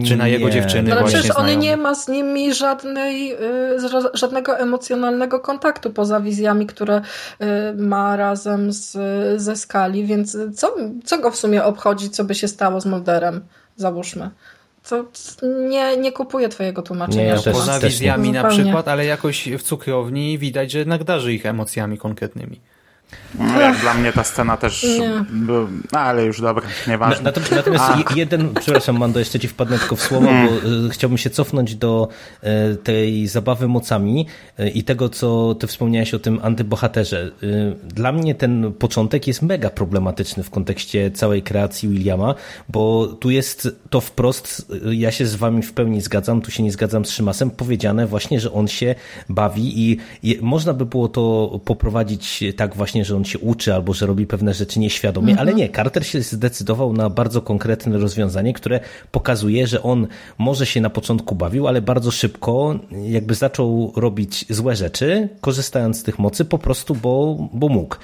[SPEAKER 9] Czy na jego
[SPEAKER 8] Nie.
[SPEAKER 9] dziewczyny
[SPEAKER 7] ale
[SPEAKER 9] właśnie
[SPEAKER 7] przecież on nie ma z nimi żadnej, y, ża- żadnego emocjonalnego kontaktu poza wizjami, które y, ma razem z, ze skali, więc co, co go w sumie obchodzi, co by się stało z Mulderem, załóżmy. To nie, nie kupuję twojego tłumaczenia.
[SPEAKER 8] Nie, ja też-
[SPEAKER 9] Poza
[SPEAKER 8] też nie.
[SPEAKER 9] wizjami na
[SPEAKER 7] Zupełnie.
[SPEAKER 9] przykład, ale jakoś w cukrowni widać, że jednak darzy ich emocjami konkretnymi.
[SPEAKER 6] No, jak dla mnie ta scena też... Był, no, ale już dobra, nieważne.
[SPEAKER 8] Na- Natomiast, natomiast
[SPEAKER 6] A.
[SPEAKER 8] jeden, przepraszam Mando, jeszcze ci wpadnę tylko w słowo, bo y, chciałbym się cofnąć do y, tej zabawy mocami y, i tego, co ty wspomniałeś o tym antybohaterze. Dla mnie ten początek jest mega problematyczny w kontekście całej kreacji Williama, bo tu jest to wprost, ja się z wami w pełni zgadzam, tu się nie zgadzam z Szymasem, powiedziane właśnie, że on się bawi i i można by było to poprowadzić tak właśnie, że on się uczy albo że robi pewne rzeczy nieświadomie, ale nie, Carter się zdecydował na bardzo konkretne rozwiązanie, które pokazuje, że on może się na początku bawił, ale bardzo szybko jakby zaczął robić złe rzeczy, korzystając z tych mocy po prostu, bo, bo mógł.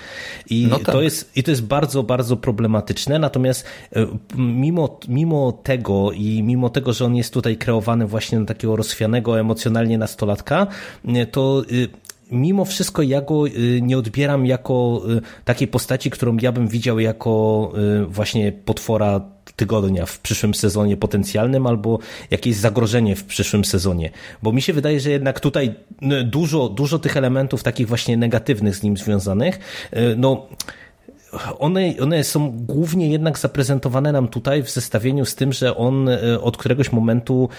[SPEAKER 8] I
[SPEAKER 9] No tak.
[SPEAKER 8] to jest i to jest bardzo, bardzo problematyczne. Natomiast e, mimo, mimo tego i mimo tego, że on jest tutaj kreowany właśnie na takiego rozchwianego emocjonalnie nastolatka, e, to e, mimo wszystko ja go y, nie odbieram jako y, takiej postaci, którą ja bym widział jako y, właśnie potwora tygodnia w przyszłym sezonie potencjalnym albo jakieś zagrożenie w przyszłym sezonie. Bo mi się wydaje, że jednak tutaj dużo, dużo tych elementów takich właśnie negatywnych z nim związanych, no one, one są głównie jednak zaprezentowane nam tutaj w zestawieniu z tym, że on od któregoś momentu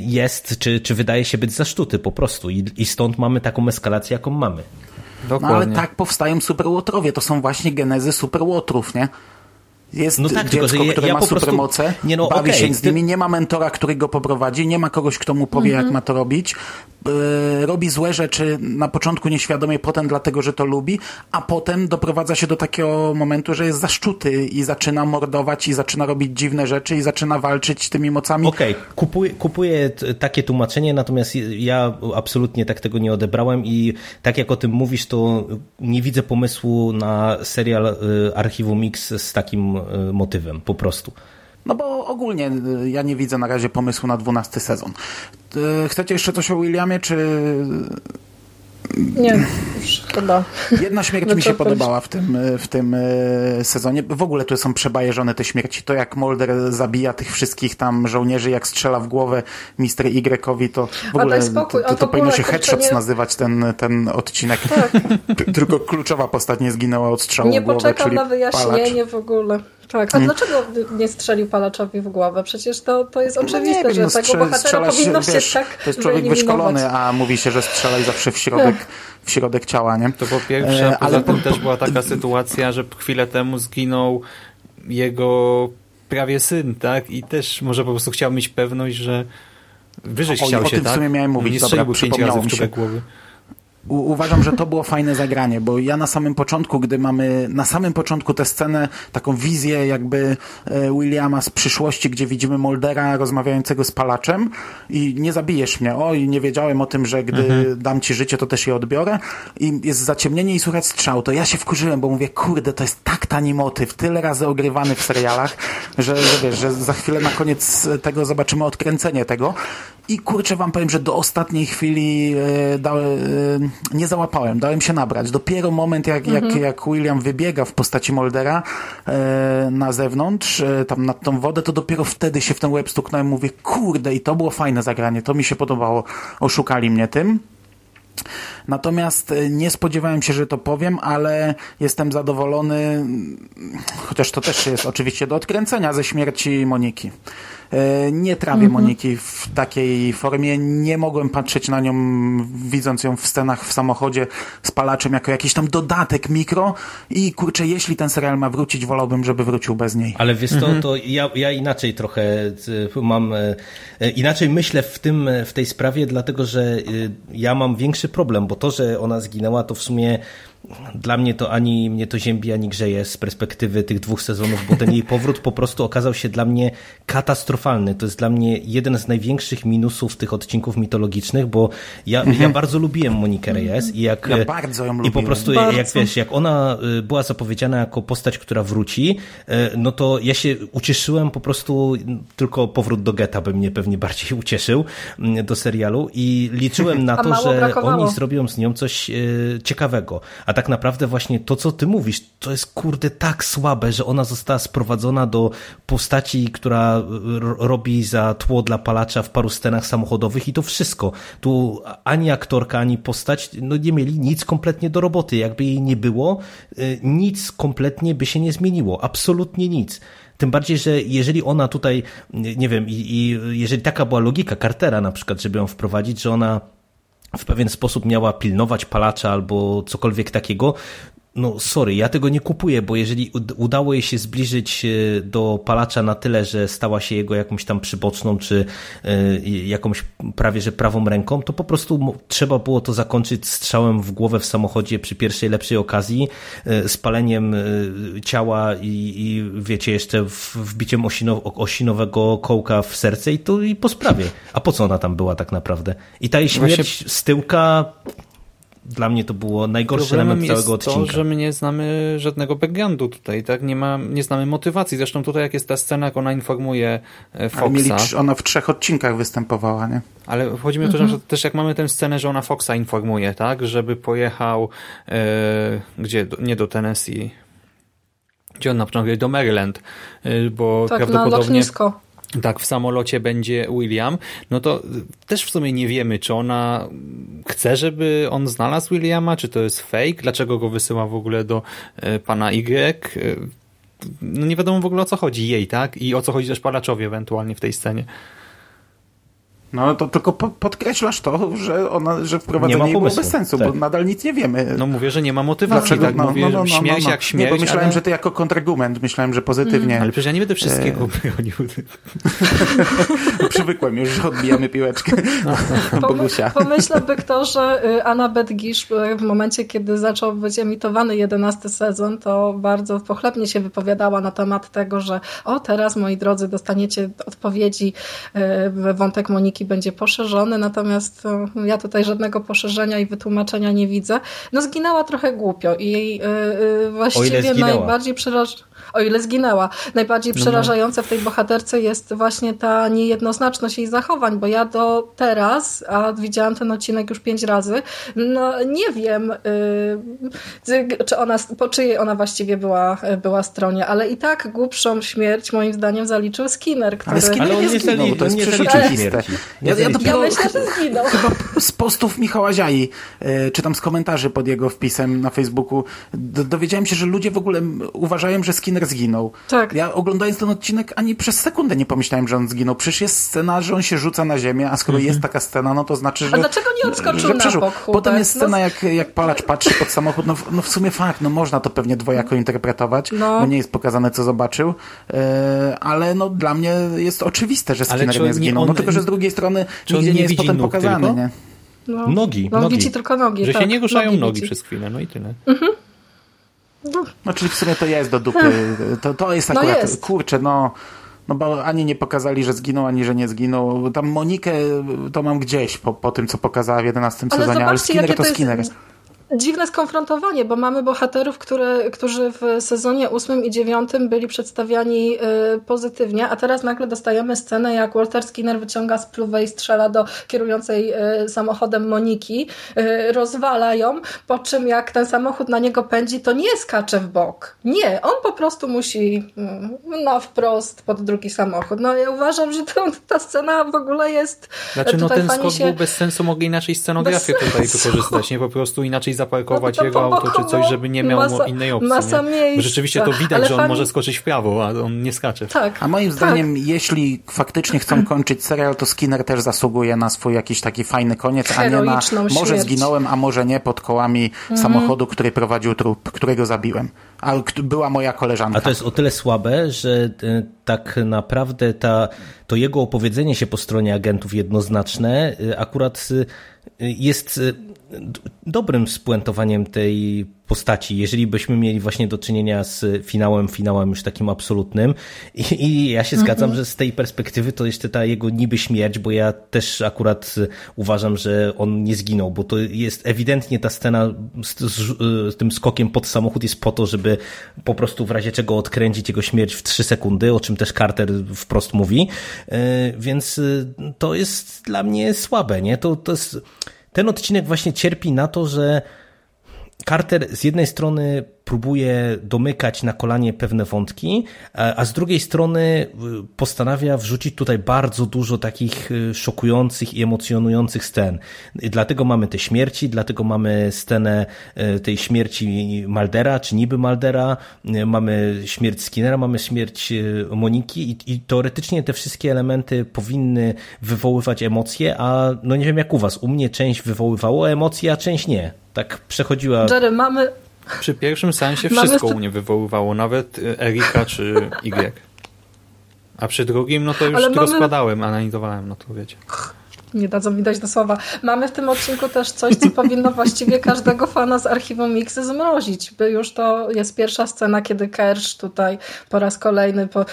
[SPEAKER 8] jest, czy, czy wydaje się być zasztuty po prostu i, i stąd mamy taką eskalację, jaką mamy.
[SPEAKER 6] Dokładnie. No ale tak powstają superłotrowie, to są właśnie genezy superłotrów, nie? Jest no tak, dziecko, tylko, które ja ma supermoce, prostu... nie no, bawi okay, się z nimi, nie ma mentora, który go poprowadzi, nie ma kogoś, kto mu powie, jak mhm. ma to robić. Yy, robi złe rzeczy na początku nieświadomie, potem dlatego, że to lubi, a potem doprowadza się do takiego momentu, że jest zaszczuty i zaczyna mordować i zaczyna robić dziwne rzeczy i zaczyna walczyć tymi mocami.
[SPEAKER 8] Okej, okay. kupuję, kupuję takie tłumaczenie, natomiast ja absolutnie tak tego nie odebrałem i tak jak o tym mówisz, to nie widzę pomysłu na serial y, Archiwum Mix z takim y, motywem, po prostu.
[SPEAKER 6] No bo ogólnie y, ja nie widzę na razie pomysłu na dwunasty sezon. Y, chcecie jeszcze coś o Williamie, czy...
[SPEAKER 7] Nie, już chyba.
[SPEAKER 6] Jedna śmierć mi się podobała w tym, w tym y, sezonie. W ogóle tu są przebajeżone te śmierci. To jak Mulder zabija tych wszystkich tam żołnierzy, jak strzela w głowę Mister Y-owi, to w ogóle to, to, to powinno się headshots nie... nazywać ten, ten odcinek. Tak. <laughs> Tylko kluczowa postać nie zginęła od strzału
[SPEAKER 7] nie
[SPEAKER 6] w głowę,
[SPEAKER 7] poczekam na wyjaśnienie palacz. w ogóle. Tak, a hmm. dlaczego nie strzelił palaczowi w głowę? Przecież to, to jest oczywiste, no wiem, że no, tego bohatera powinno się wiesz, tak
[SPEAKER 6] To jest człowiek wyszkolony, a mówi się, że strzelaj zawsze w środek, w środek ciała, nie?
[SPEAKER 9] To po pierwsze, e, ale poza tym też była taka sytuacja, że chwilę temu zginął jego prawie syn, tak? I też może po prostu chciał mieć pewność, że wyżeś chciał
[SPEAKER 6] o,
[SPEAKER 9] się,
[SPEAKER 6] o tym
[SPEAKER 9] tak?
[SPEAKER 6] w sumie miałem mówić, nie dobra, przypomniało mi się. Głowy uważam, że to było fajne zagranie, bo ja na samym początku, gdy mamy na samym początku tę scenę, taką wizję jakby e, Williama z przyszłości, gdzie widzimy Moldera rozmawiającego z palaczem i nie zabijesz mnie, oj, nie wiedziałem o tym, że gdy mhm. dam ci życie, to też je odbiorę. I jest zaciemnienie i słychać strzał, to ja się wkurzyłem, bo mówię, kurde, to jest tak tani motyw, tyle razy ogrywany w serialach, że, że wiesz, że za chwilę na koniec tego zobaczymy odkręcenie tego i kurczę wam powiem, że do ostatniej chwili e, dałem, e, nie załapałem, dałem się nabrać. Dopiero moment, jak, mhm. jak, jak William wybiega w postaci Moldera e, na zewnątrz, tam nad tą wodę, to dopiero wtedy się w ten łeb stuknąłem. Mówię, kurde, i to było fajne zagranie, to mi się podobało. Oszukali mnie tym. Natomiast nie spodziewałem się, że to powiem, ale jestem zadowolony, chociaż to też jest oczywiście do odkręcenia ze śmierci Moniki. E, nie trawię mhm. Moniki w takiej formie. Nie mogłem patrzeć na nią, widząc ją w scenach w samochodzie z palaczem, jako jakiś tam dodatek mikro i kurczę, jeśli ten serial ma wrócić, wolałbym, żeby wrócił bez niej.
[SPEAKER 8] Ale wiesz to, mhm. to ja, ja inaczej trochę e, mam, e, inaczej myślę w tym, w tej sprawie, dlatego, że ja mam większy problem, bo to, że ona zginęła, to w sumie dla mnie to ani mnie to ziębi, ani grzeje z perspektywy tych dwóch sezonów, bo ten jej powrót po prostu okazał się dla mnie katastrofalny. To jest dla mnie jeden z największych minusów tych odcinków mitologicznych, bo ja, mhm. ja bardzo lubiłem Monikę Reyes i jak...
[SPEAKER 6] Ja bardzo ją
[SPEAKER 8] I po prostu
[SPEAKER 6] bardzo.
[SPEAKER 8] jak wiesz, jak ona y, była zapowiedziana jako postać, która wróci, y, no to ja się ucieszyłem po prostu, tylko powrót do getta by mnie pewnie bardziej <laughs> ucieszył mm, do serialu i liczyłem na to, że brakowało. oni zrobią z nią coś y, ciekawego. A tak naprawdę właśnie to, co ty mówisz, to jest kurde tak słabe, że ona została sprowadzona do postaci, która robi za tło dla palacza w paru scenach samochodowych i to wszystko. Tu ani aktorka, ani postać no nie mieli nic kompletnie do roboty. Jakby jej nie było, y, nic kompletnie by się nie zmieniło. Absolutnie nic. Tym bardziej, że jeżeli ona tutaj, nie wiem, i, i jeżeli taka była logika Cartera na przykład, żeby ją wprowadzić, że ona w pewien sposób miała pilnować palacza albo cokolwiek takiego, no sorry, ja tego nie kupuję, bo jeżeli udało jej się zbliżyć e, do palacza na tyle, że stała się jego jakąś tam przyboczną, czy e, jakąś prawie że prawą ręką, to po prostu trzeba było to zakończyć strzałem w głowę w samochodzie przy pierwszej lepszej okazji, e, spaleniem ciała i, i wiecie, jeszcze wbiciem osino, osinowego kołka w serce i to i po sprawie. A po co ona tam była tak naprawdę? I ta jej śmierć Właśnie... z tyłka dla mnie to było najgorszy Problemem element całego
[SPEAKER 9] jest
[SPEAKER 8] odcinka.
[SPEAKER 9] to, że my nie znamy żadnego backgroundu tutaj, tak? Nie, ma, nie znamy motywacji. Zresztą tutaj jak jest ta scena, jak ona informuje e, Foxa. Ale mieli,
[SPEAKER 6] ona w trzech odcinkach występowała, nie?
[SPEAKER 9] Ale chodzi mi o to, mhm. że też jak mamy tę scenę, że ona Foxa informuje, tak? Żeby pojechał e, gdzie? Nie do Tennessee. Gdzie on na początku? Do Maryland. E, bo
[SPEAKER 7] tak,
[SPEAKER 9] prawdopodobnie...
[SPEAKER 7] Na
[SPEAKER 9] tak w samolocie będzie William, no to też w sumie nie wiemy, czy ona chce, żeby on znalazł Williama, czy to jest fake, dlaczego go wysyła w ogóle do e, pana Y. E, no nie wiadomo w ogóle o co chodzi jej, tak? I o co chodzi też palaczowi ewentualnie w tej scenie.
[SPEAKER 6] No to tylko podkreślasz to, że ona, że wprowadzenie jej było bez sensu, tak. bo nadal nic nie wiemy.
[SPEAKER 9] No mówię, że nie ma motywacji, Dlaczego? tak? No, mówię, no, no, no, śmierć
[SPEAKER 6] no,
[SPEAKER 9] jak śmierć.
[SPEAKER 6] Nie, bo myślałem, ale... że to jako kontrargument, myślałem, że pozytywnie. Mm.
[SPEAKER 9] Ale przecież ja nie będę wszystkiego e... bronił. <laughs>
[SPEAKER 6] Przywykłem już, że odbijamy piłeczkę. <laughs>
[SPEAKER 7] Bogusia. Pomyślałby kto, że y, Anna Bedgisz y, w momencie, kiedy zaczął być emitowany jedenasty sezon, to bardzo pochlebnie się wypowiadała na temat tego, że o teraz, moi drodzy, dostaniecie odpowiedzi y, wątek Moniki będzie poszerzony, natomiast e, ja tutaj żadnego poszerzenia i wytłumaczenia nie widzę. No zginęła trochę głupio i jej yy, właściwie najbardziej przerażające o ile zginęła. Najbardziej no, no. przerażające w tej bohaterce jest właśnie ta niejednoznaczność jej zachowań, bo ja do teraz, a widziałam ten odcinek już pięć razy, no nie wiem, yy, czy ona, po czyjej ona właściwie była, była stronie, ale i tak głupszą śmierć moim zdaniem zaliczył Skinner, który...
[SPEAKER 6] Ale Skinner
[SPEAKER 8] ale on
[SPEAKER 6] nie
[SPEAKER 8] zginął,
[SPEAKER 6] to jest
[SPEAKER 8] nie
[SPEAKER 6] oczywiste. Ja, ja,
[SPEAKER 7] ja myślę, że zginął. <laughs>
[SPEAKER 6] Chyba z postów Michała Ziai, yy, czy tam z komentarzy pod jego wpisem na Facebooku, dowiedziałem się, że ludzie w ogóle uważają, że Skinner zginął.
[SPEAKER 7] Tak.
[SPEAKER 6] Ja oglądając ten odcinek ani przez sekundę nie pomyślałem, że on zginął. Przecież jest scena, że on się rzuca na ziemię, a skoro jest taka scena, no to znaczy, że...
[SPEAKER 7] A dlaczego nie odskoczył na bok?
[SPEAKER 6] Potem jest scena, no... jak, jak palacz patrzy pod samochód. No, no w sumie fakt, no można to pewnie dwojako interpretować, no. bo nie jest pokazane, co zobaczył. E, ale no dla mnie jest oczywiste, że Skinner nie zginął. On... No tylko, że z drugiej strony nigdzie nie jest potem pokazany, nie?
[SPEAKER 8] No. Nogi.
[SPEAKER 7] No, nogi. widzi tylko nogi.
[SPEAKER 9] Że
[SPEAKER 7] tak,
[SPEAKER 9] się nie ruszają nogi, nogi przez chwilę, no i tyle.
[SPEAKER 7] Mhm.
[SPEAKER 6] No. no, czyli w sumie to jest do dupy. <laughs> To, to jest akurat, no jest. kurczę, no, no bo ani nie pokazali, że zginął, ani że nie zginął. Tam Monikę to mam gdzieś po, po tym, co pokazała w 11 ale sezonie, ale Skinner to Skinner. Jest
[SPEAKER 7] dziwne skonfrontowanie, bo mamy bohaterów, które, którzy w sezonie ósmym i dziewiątym byli przedstawiani y, pozytywnie, a teraz nagle dostajemy scenę, jak Walter Skinner wyciąga spluwę i strzela do kierującej y, samochodem Moniki, y, rozwala ją, po czym jak ten samochód na niego pędzi, to nie skacze w bok. Nie, on po prostu musi na wprost pod drugi samochód. No ja uważam, że to, ta scena w ogóle jest...
[SPEAKER 9] Znaczy no ten skok się... był bez sensu, mogli inaczej scenografię bez tutaj sensu. wykorzystać, nie? Po prostu inaczej zaparkować no jego auto czy coś, żeby nie miał masa, innej opcji.
[SPEAKER 7] Masa miejsca.
[SPEAKER 9] Rzeczywiście to widać, Ale że on może skoczyć w prawo, a on nie skacze.
[SPEAKER 7] Tak.
[SPEAKER 6] A moim zdaniem, tak. jeśli faktycznie chcą kończyć serial, to Skinner też zasługuje na swój jakiś taki fajny koniec, a nie na może
[SPEAKER 7] śmierć.
[SPEAKER 6] zginąłem, a może nie pod kołami mhm. samochodu, który prowadził trup, którego zabiłem. A była moja koleżanka.
[SPEAKER 8] A to jest o tyle słabe, że y, tak naprawdę ta, to jego opowiedzenie się po stronie agentów jednoznaczne y, akurat y, jest dobrym spuentowaniem tej postaci, jeżeli byśmy mieli właśnie do czynienia z finałem, finałem już takim absolutnym i, i ja się zgadzam, że z tej perspektywy to jeszcze ta jego niby śmierć, bo ja też akurat uważam, że on nie zginął, bo to jest ewidentnie ta scena z, z, z tym skokiem pod samochód jest po to, żeby po prostu w razie czego odkręcić jego śmierć w trzy sekundy, o czym też Carter wprost mówi, e, więc to jest dla mnie słabe, nie? To, to jest ten odcinek właśnie cierpi na to, że Carter z jednej strony próbuje domykać na kolanie pewne wątki, a z drugiej strony y, postanawia wrzucić tutaj bardzo dużo takich y, szokujących i emocjonujących scen. Dlatego mamy te śmierci, dlatego mamy scenę tej śmierci Maldera, czy niby Maldera, mamy śmierć Skinnera, mamy śmierć Moniki i, i teoretycznie te wszystkie elementy powinny wywoływać emocje, a no nie wiem jak u was, u mnie część wywoływało emocje, a część nie. Tak przechodziła...
[SPEAKER 7] Jerry, mamy,
[SPEAKER 9] przy pierwszym sensie wszystko u mnie wywoływało, nawet y, Erika czy Y. A przy drugim, no to już mamy... rozkładałem, analizowałem, no to wiecie
[SPEAKER 7] nie dadzą mi dać do słowa. Mamy w tym odcinku też coś, co powinno właściwie <laughs> każdego fana z archiwum Mixy zmrozić, by już to jest pierwsza scena, kiedy Kersh tutaj po raz kolejny po,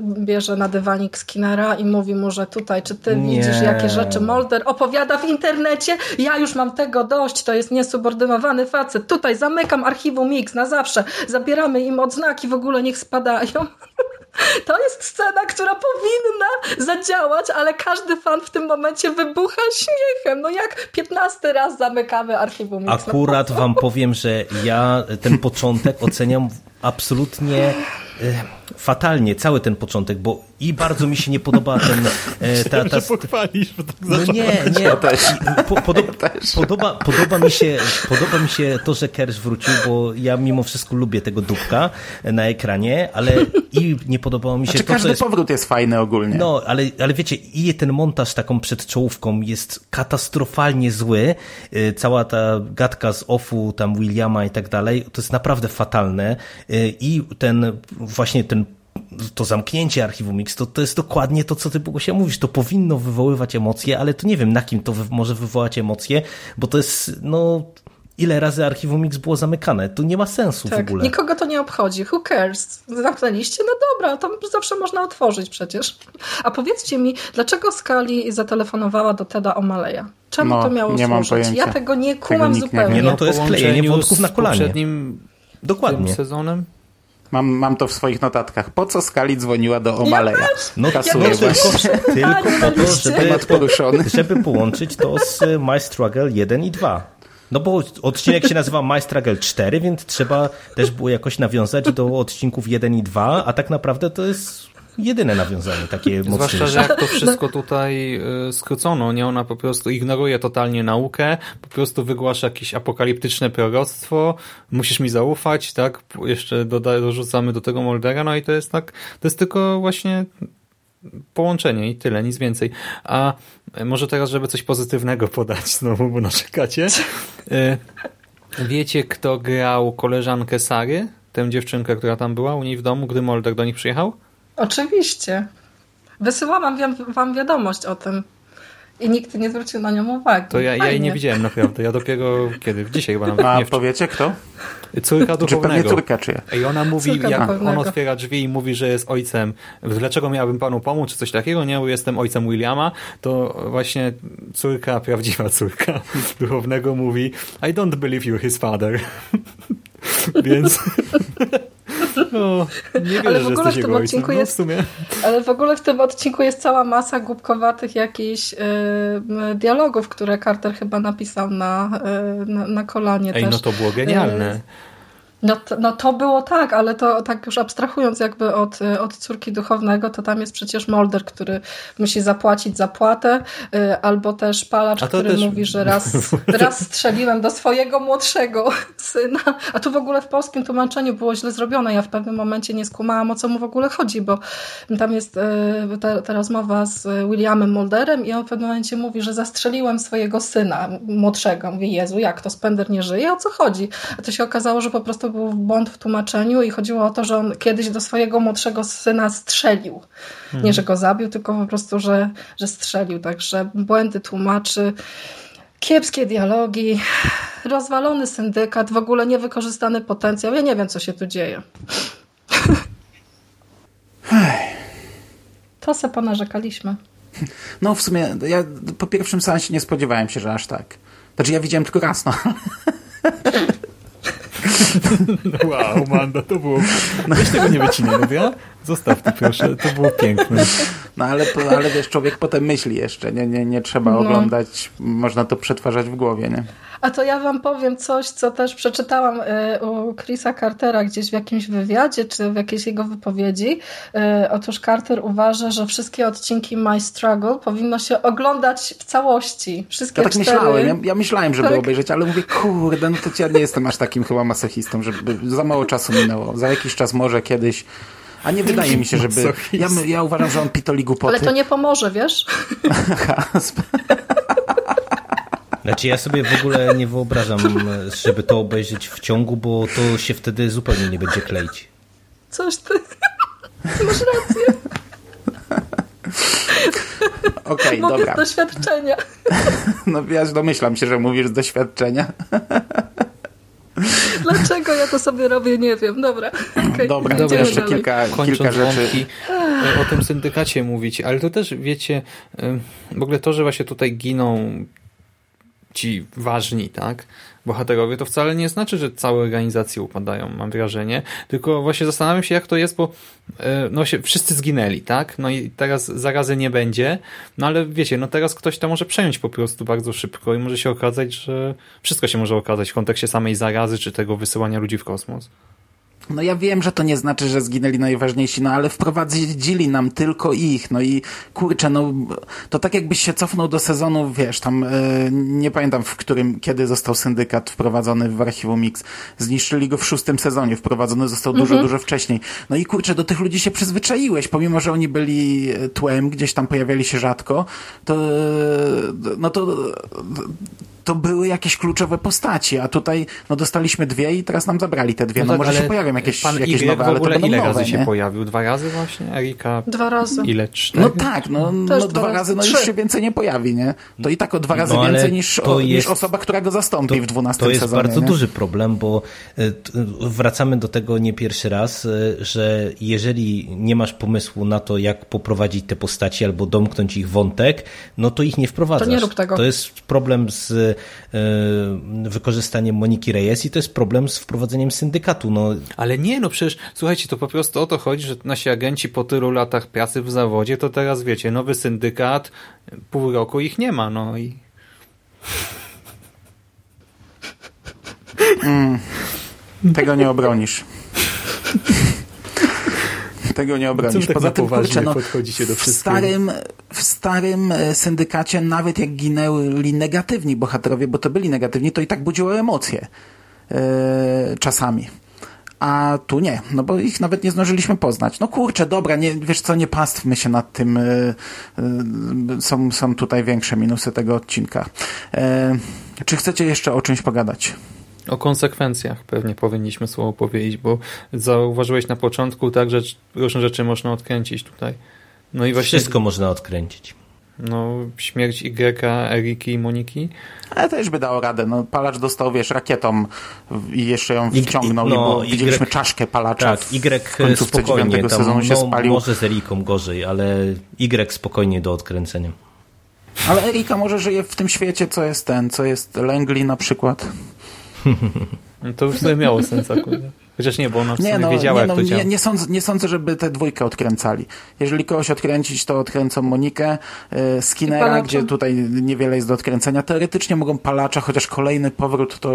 [SPEAKER 7] bierze na dywanik Skinnera i mówi mu, że tutaj, czy ty nie. widzisz, jakie rzeczy Molder opowiada w internecie? Ja już mam tego dość, to jest niesubordynowany facet. Tutaj zamykam archiwum Mix na zawsze. Zabieramy im odznaki, w ogóle niech spadają. To jest scena, która powinna zadziałać, ale każdy fan w tym momencie wybucha śmiechem. No jak 15 raz zamykamy archiwum.
[SPEAKER 8] Akurat wam powiem, że ja ten początek oceniam absolutnie fatalnie, cały ten początek, bo i bardzo mi się nie podoba ten... E, <laughs> ta, ta,
[SPEAKER 9] pochwalisz, bo tak
[SPEAKER 8] no nie, nie. Po, podoba, podoba, podoba, mi się, podoba mi się to, że Kersh wrócił, bo ja mimo wszystko lubię tego dupka na ekranie, ale i nie podobało mi się
[SPEAKER 6] znaczy,
[SPEAKER 8] to,
[SPEAKER 6] każdy
[SPEAKER 8] jest...
[SPEAKER 6] powrót jest fajny ogólnie.
[SPEAKER 8] No, ale, ale wiecie, i ten montaż taką przed czołówką jest katastrofalnie zły. Y, cała ta gadka z offu, tam Williama i tak dalej, to jest naprawdę fatalne. Y, I ten, właśnie ten to zamknięcie archiwum X, to, to jest dokładnie to, co ty się mówisz. To powinno wywoływać emocje, ale to nie wiem, na kim to wy może wywołać emocje, bo to jest, no, ile razy archiwum X było zamykane. To nie ma sensu
[SPEAKER 7] tak,
[SPEAKER 8] w ogóle.
[SPEAKER 7] Nikogo to nie obchodzi. Who cares? Zamknęliście? No dobra, to zawsze można otworzyć przecież. A powiedzcie mi, dlaczego Skali zatelefonowała do Teda O'Malley'a? Czemu
[SPEAKER 6] no,
[SPEAKER 7] to miało
[SPEAKER 6] nie
[SPEAKER 7] służyć?
[SPEAKER 6] Mam pojęcia.
[SPEAKER 7] Ja tego nie kumam tego zupełnie.
[SPEAKER 8] Nie, no to jest klejenie wątków na kolanie.
[SPEAKER 9] poprzednim
[SPEAKER 8] Dokładnie.
[SPEAKER 9] sezonem?
[SPEAKER 6] Mam, mam to w swoich notatkach. Po co Skali dzwoniła do O'Malley'a?
[SPEAKER 8] Ja
[SPEAKER 6] no
[SPEAKER 8] Kasuję
[SPEAKER 6] ja
[SPEAKER 8] tylko, tylko po to,
[SPEAKER 6] żeby,
[SPEAKER 8] żeby połączyć to z My Struggle 1 i 2. No bo odcinek się nazywa My Struggle 4, więc trzeba też było jakoś nawiązać do odcinków 1 i 2, a tak naprawdę to jest jedyne nawiązanie takie
[SPEAKER 9] Zwłaszcza,
[SPEAKER 8] mocniejsze.
[SPEAKER 9] że jak to wszystko tutaj y, skrócono, nie? Ona po prostu ignoruje totalnie naukę, po prostu wygłasza jakieś apokaliptyczne proroctwo, musisz mi zaufać, tak? Jeszcze doda, dorzucamy do tego Moldera, no i to jest tak, to jest tylko właśnie połączenie i tyle, nic więcej. A może teraz, żeby coś pozytywnego podać <laughs> znowu, bo naczekacie. Wiecie, kto grał koleżankę Sary? Tę dziewczynkę, która tam była u niej w domu, gdy Molder do nich przyjechał?
[SPEAKER 7] Oczywiście. Wysyłałam wam wiadomość o tym. I nikt nie zwrócił na nią uwagi.
[SPEAKER 9] To ja, ja jej nie widziałem naprawdę. Ja dopiero kiedy? Dzisiaj chyba nawet.
[SPEAKER 6] A
[SPEAKER 9] nie
[SPEAKER 6] powiecie kto?
[SPEAKER 9] Córka duchownego.
[SPEAKER 6] Czy córka czyja?
[SPEAKER 9] I ona mówi,
[SPEAKER 7] Córka
[SPEAKER 9] jak
[SPEAKER 7] duchownego.
[SPEAKER 9] on otwiera drzwi i mówi, że jest ojcem. Dlaczego miałabym panu pomóc, czy coś takiego? Nie, jestem ojcem Williama. To właśnie córka, prawdziwa córka <laughs> duchownego mówi I don't believe you're his father. <laughs> Więc... No, nie
[SPEAKER 7] ale w ogóle w tym odcinku.
[SPEAKER 9] No,
[SPEAKER 7] jest,
[SPEAKER 9] sumie.
[SPEAKER 7] ale w ogóle w tym odcinku jest cała masa głupkowatych jakichś yy, dialogów, które Carter chyba napisał na, yy, na, na kolanie
[SPEAKER 9] Ej,
[SPEAKER 7] też.
[SPEAKER 9] no to było genialne.
[SPEAKER 7] Yy, no to, no to było tak, ale to tak już abstrahując jakby od, od córki duchownego, to tam jest przecież Molder, który musi zapłacić zapłatę, y, albo też palacz, który
[SPEAKER 9] też...
[SPEAKER 7] mówi, że raz, <laughs> raz strzeliłem do swojego młodszego <laughs> syna, a tu w ogóle w polskim tłumaczeniu było źle zrobione. Ja w pewnym momencie nie skumałam, o co mu w ogóle chodzi, bo tam jest y, ta, ta rozmowa z Williamem Molderem i on w pewnym momencie mówi, że zastrzeliłem swojego syna młodszego. Mówi, Jezu, jak to Spender nie żyje? O co chodzi? A to się okazało, że po prostu był błąd w tłumaczeniu i chodziło o to, że on kiedyś do swojego młodszego syna strzelił. Mhm. Nie, że go zabił, tylko po prostu, że, że strzelił. Także błędy tłumaczy, kiepskie dialogi, rozwalony syndykat, w ogóle niewykorzystany potencjał. Ja nie wiem, co się tu dzieje. To se ponarzekaliśmy.
[SPEAKER 6] No w sumie, ja po pierwszym seansie nie spodziewałem się, że aż tak. Znaczy ja widziałem tylko raz, no. <laughs>
[SPEAKER 9] Wow, Manda, to było... Weź tego nie wycinaj, dobra? Zostaw to proszę, to było piękne.
[SPEAKER 6] No ale, ale wiesz, człowiek potem myśli jeszcze, nie, nie, nie trzeba no. oglądać, można to przetwarzać w głowie, nie?
[SPEAKER 7] A to ja wam powiem coś, co też przeczytałam u Chrisa Cartera gdzieś w jakimś wywiadzie, czy w jakiejś jego wypowiedzi. Otóż Carter uważa, że wszystkie odcinki My Struggle powinno się oglądać w całości. Wszystkie
[SPEAKER 6] ja tak
[SPEAKER 7] cztery.
[SPEAKER 6] myślałem, ja, ja myślałem, żeby
[SPEAKER 7] tak.
[SPEAKER 6] obejrzeć, ale mówię, kurde, no to ja nie jestem aż takim chyba masochistą, żeby za mało czasu minęło. Za jakiś czas może kiedyś a nie wydaje mi się, żeby... Ja, ja uważam, że on pitoli głupoty.
[SPEAKER 7] Ale to nie pomoże, wiesz? <laughs>
[SPEAKER 8] Znaczy ja sobie w ogóle nie wyobrażam, żeby to obejrzeć w ciągu, bo to się wtedy zupełnie nie będzie kleić.
[SPEAKER 7] Coś ty... <laughs> Masz rację. <laughs>
[SPEAKER 6] Okej,
[SPEAKER 7] okay,
[SPEAKER 6] dobra.
[SPEAKER 7] z doświadczenia.
[SPEAKER 6] No ja domyślam się, że mówisz z doświadczenia. <laughs>
[SPEAKER 7] Dlaczego ja to sobie robię, nie wiem. Dobra. Okay,
[SPEAKER 6] Dobra, dobra jeszcze kilka, kilka rzeczy.
[SPEAKER 9] Wątki, o tym syndykacie mówić, ale to też wiecie, w ogóle to, że właśnie tutaj giną ci ważni, tak, bohaterowie, to wcale nie znaczy, że całe organizacje upadają, mam wrażenie, tylko właśnie zastanawiam się, jak to jest, bo no się wszyscy zginęli, tak, no i teraz zarazy nie będzie, no ale wiecie, no teraz ktoś to może przejąć po prostu bardzo szybko i może się okazać, że wszystko się może okazać w kontekście samej zarazy, czy tego wysyłania ludzi w kosmos.
[SPEAKER 6] No ja wiem, że to nie znaczy, że zginęli najważniejsi, no ale wprowadzili nam tylko ich, no i kurczę, no to tak jakbyś się cofnął do sezonu, wiesz, tam e, nie pamiętam w którym, kiedy został syndykat wprowadzony w Archiwum Mix. Zniszczyli go w szóstym sezonie, wprowadzony został dużo,
[SPEAKER 7] Mhm.
[SPEAKER 6] dużo wcześniej. No i kurczę, do tych ludzi się przyzwyczaiłeś, pomimo, że oni byli e, tłem, gdzieś tam pojawiali się rzadko, to e, no to to były jakieś kluczowe postaci, a tutaj no dostaliśmy dwie i teraz nam zabrali te dwie. No,
[SPEAKER 9] tak,
[SPEAKER 6] może się pojawią jakieś,
[SPEAKER 9] pan
[SPEAKER 6] jakieś nowe,
[SPEAKER 9] w
[SPEAKER 6] ale to będą
[SPEAKER 9] ile
[SPEAKER 6] nowe,
[SPEAKER 9] razy się
[SPEAKER 6] nie?
[SPEAKER 9] pojawił? Dwa razy właśnie? Erika
[SPEAKER 7] Dwa razy.
[SPEAKER 9] ile? Cztery?
[SPEAKER 6] No tak, no, no dwa
[SPEAKER 7] dwa
[SPEAKER 6] razy, no już się więcej nie pojawi, nie? To i tak o dwa razy
[SPEAKER 8] No,
[SPEAKER 6] więcej niż,
[SPEAKER 8] to
[SPEAKER 6] o, niż
[SPEAKER 8] jest-
[SPEAKER 6] osoba, która go zastąpi w dwunastym
[SPEAKER 8] To jest
[SPEAKER 6] sezonie.
[SPEAKER 8] bardzo
[SPEAKER 6] nie?
[SPEAKER 8] duży problem, bo e, wracamy do tego nie pierwszy raz, e, że jeżeli nie masz pomysłu na to, jak poprowadzić te postaci albo domknąć ich wątek, no to ich nie wprowadzasz.
[SPEAKER 7] To nie rób tego.
[SPEAKER 8] To jest problem z wykorzystaniem Moniki Reyes i to jest problem z wprowadzeniem syndykatu. No,
[SPEAKER 9] Ale nie, no przecież, słuchajcie, to po prostu o to chodzi, że nasi agenci po tylu latach pracy w zawodzie, to teraz wiecie, nowy syndykat, pół roku ich nie ma, no i
[SPEAKER 6] Tego nie obronisz. <laughs> Tego nie obronisz.
[SPEAKER 9] tak
[SPEAKER 6] Poza
[SPEAKER 9] na
[SPEAKER 6] tym, kurczę, no, w starym, w starym e, syndykacie, nawet jak ginęli negatywni bohaterowie, bo to byli negatywni, to i tak budziło emocje. E, czasami. A tu nie, no bo ich nawet nie zdążyliśmy poznać. No kurczę, dobra, nie, wiesz co, nie pastwmy się nad tym. E, e, są, są tutaj większe minusy tego odcinka. E, czy chcecie jeszcze o czymś pogadać?
[SPEAKER 9] O konsekwencjach pewnie powinniśmy słowo powiedzieć, bo zauważyłeś na początku tak, że różne rzeczy można odkręcić tutaj. No i właśnie
[SPEAKER 8] wszystko można odkręcić.
[SPEAKER 9] no, śmierć Y, Eriki i Moniki.
[SPEAKER 6] Ale też by dało radę. No, palacz dostał, wiesz, rakietą i jeszcze ją
[SPEAKER 8] I-
[SPEAKER 6] wciągnął,
[SPEAKER 8] no,
[SPEAKER 6] i bo
[SPEAKER 8] Y-
[SPEAKER 6] widzieliśmy czaszkę palacza
[SPEAKER 8] Tak,
[SPEAKER 6] w
[SPEAKER 8] Y
[SPEAKER 6] końcówce
[SPEAKER 8] spokojnie, tam,
[SPEAKER 6] sezonu się
[SPEAKER 8] no,
[SPEAKER 6] spalił.
[SPEAKER 8] może z Eriką gorzej, ale Y spokojnie do odkręcenia.
[SPEAKER 6] Ale Erika może żyje w tym świecie, co jest ten, co jest Langley na przykład.
[SPEAKER 9] No to już sobie miało sens akurat. Chociaż nie, bo ona w sumie
[SPEAKER 6] Nie, no,
[SPEAKER 9] wiedziała,
[SPEAKER 6] nie,
[SPEAKER 9] jak
[SPEAKER 6] no,
[SPEAKER 9] to działa.
[SPEAKER 6] nie, nie, sądzę, nie sądzę, żeby te dwójkę odkręcali. Jeżeli kogoś odkręcić, to odkręcą Monikę,
[SPEAKER 7] I
[SPEAKER 6] Skinnera,
[SPEAKER 7] palacza.
[SPEAKER 6] gdzie tutaj niewiele jest do odkręcenia. Teoretycznie mogą palacza, chociaż kolejny powrót to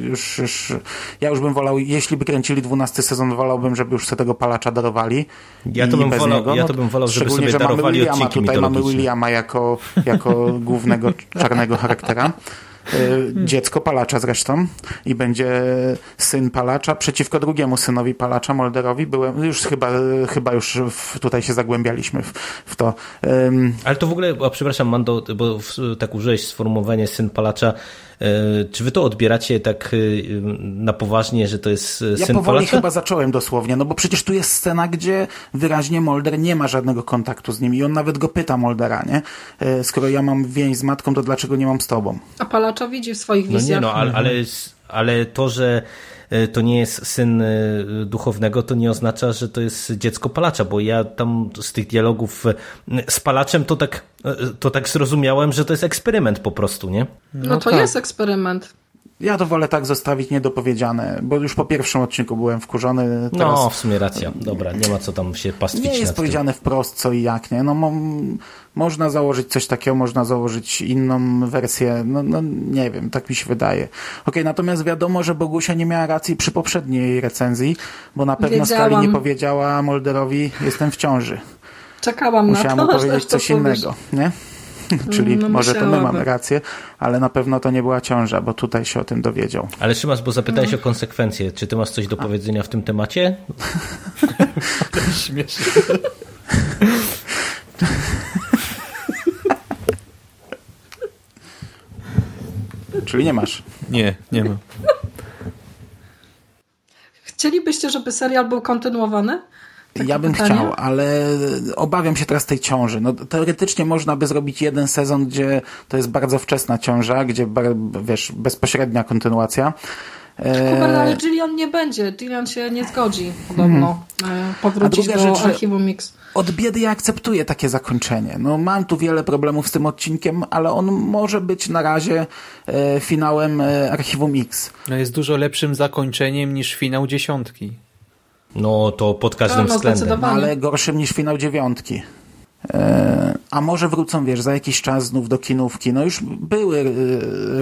[SPEAKER 6] już, już ja już bym wolał, jeśli by kręcili dwunasty sezon, wolałbym, żeby już sobie tego palacza darowali.
[SPEAKER 8] Ja to bym wolał-
[SPEAKER 6] niego.
[SPEAKER 8] ja to bym wolał, żeby
[SPEAKER 6] szczególnie,
[SPEAKER 8] sobie
[SPEAKER 6] że mamy
[SPEAKER 8] darowali
[SPEAKER 6] Williama,
[SPEAKER 8] odcinki
[SPEAKER 6] tutaj mamy. Williama jako, jako głównego czarnego charaktera. E, Dziecko palacza zresztą i będzie syn palacza przeciwko drugiemu synowi palacza, Molderowi. Byłem, już chyba, chyba już w, tutaj się zagłębialiśmy w, w to.
[SPEAKER 8] Ale to w ogóle, a przepraszam Mando, bo w- tak użyłeś sformułowanie syn palacza. E, Czy wy to odbieracie tak e, na poważnie, że to jest e,
[SPEAKER 6] Ja
[SPEAKER 8] syn
[SPEAKER 6] powoli chyba zacząłem dosłownie, no bo przecież tu jest scena, gdzie wyraźnie Molder nie ma żadnego kontaktu z nim i on nawet go pyta Moldera, nie? Skoro ja mam więź z matką, to dlaczego nie mam z tobą?
[SPEAKER 7] A palacza widzi w swoich
[SPEAKER 8] No
[SPEAKER 7] wizjach.
[SPEAKER 8] nie, no, ale, ale, ale to, że to nie jest syn e, duchownego, to nie oznacza, że to jest dziecko palacza, bo ja tam z tych dialogów e, z palaczem to tak, e, to tak zrozumiałem, że to jest eksperyment po prostu, nie?
[SPEAKER 7] No, to
[SPEAKER 9] tak.
[SPEAKER 7] jest eksperyment.
[SPEAKER 6] Ja to wolę tak zostawić niedopowiedziane, bo już po pierwszym odcinku byłem wkurzony. Teraz
[SPEAKER 8] No, w sumie racja. Dobra, nie ma co tam się pastwić
[SPEAKER 6] nie jest
[SPEAKER 8] tym.
[SPEAKER 6] powiedziane wprost co i jak, nie? No, mo można założyć coś takiego, można założyć inną wersję, no, no nie wiem, tak mi się wydaje. Okej, natomiast wiadomo, że Bogusia nie miała racji przy poprzedniej recenzji, bo na pewno
[SPEAKER 7] Wiedziałam.
[SPEAKER 6] Skali nie powiedziała Molderowi, jestem w ciąży.
[SPEAKER 7] Czekałam
[SPEAKER 6] Musiała
[SPEAKER 7] na to, <laughs> aż
[SPEAKER 6] powiedzieć coś innego, nie? <laughs> Czyli
[SPEAKER 7] No,
[SPEAKER 6] może to my mamy rację, ale na pewno to nie była ciąża, bo tutaj się o tym dowiedział.
[SPEAKER 8] Ale Szymas, bo zapytałeś
[SPEAKER 7] No.
[SPEAKER 8] o konsekwencje. Czy ty masz coś do powiedzenia w tym temacie?
[SPEAKER 9] Śmiesznie. <laughs>
[SPEAKER 6] Czyli nie masz.
[SPEAKER 9] Nie, nie ma.
[SPEAKER 7] Chcielibyście, żeby serial był kontynuowany? Takie
[SPEAKER 6] ja bym
[SPEAKER 7] pytanie.
[SPEAKER 6] chciał, ale obawiam się teraz tej ciąży. No, teoretycznie można by zrobić jeden sezon, gdzie to jest bardzo wczesna ciąża, gdzie bar- wiesz, bezpośrednia kontynuacja. E,
[SPEAKER 7] Hubert, ale Gillian nie będzie. Gillian się nie zgodzi podobno e, powrócić
[SPEAKER 6] Hmm. A druga
[SPEAKER 7] do
[SPEAKER 6] rzecz,
[SPEAKER 7] archiwum Mix.
[SPEAKER 6] Od biedy ja akceptuję takie zakończenie. No, mam tu wiele problemów z tym odcinkiem, ale on może być na razie e, finałem e, Archiwum X.
[SPEAKER 9] No jest dużo lepszym zakończeniem niż finał dziesiątki.
[SPEAKER 8] No to pod każdym
[SPEAKER 7] No,
[SPEAKER 8] względem.
[SPEAKER 6] No, ale gorszym niż finał dziewiątki. E, a może wrócą, wiesz, za jakiś czas znów do kinówki. No już były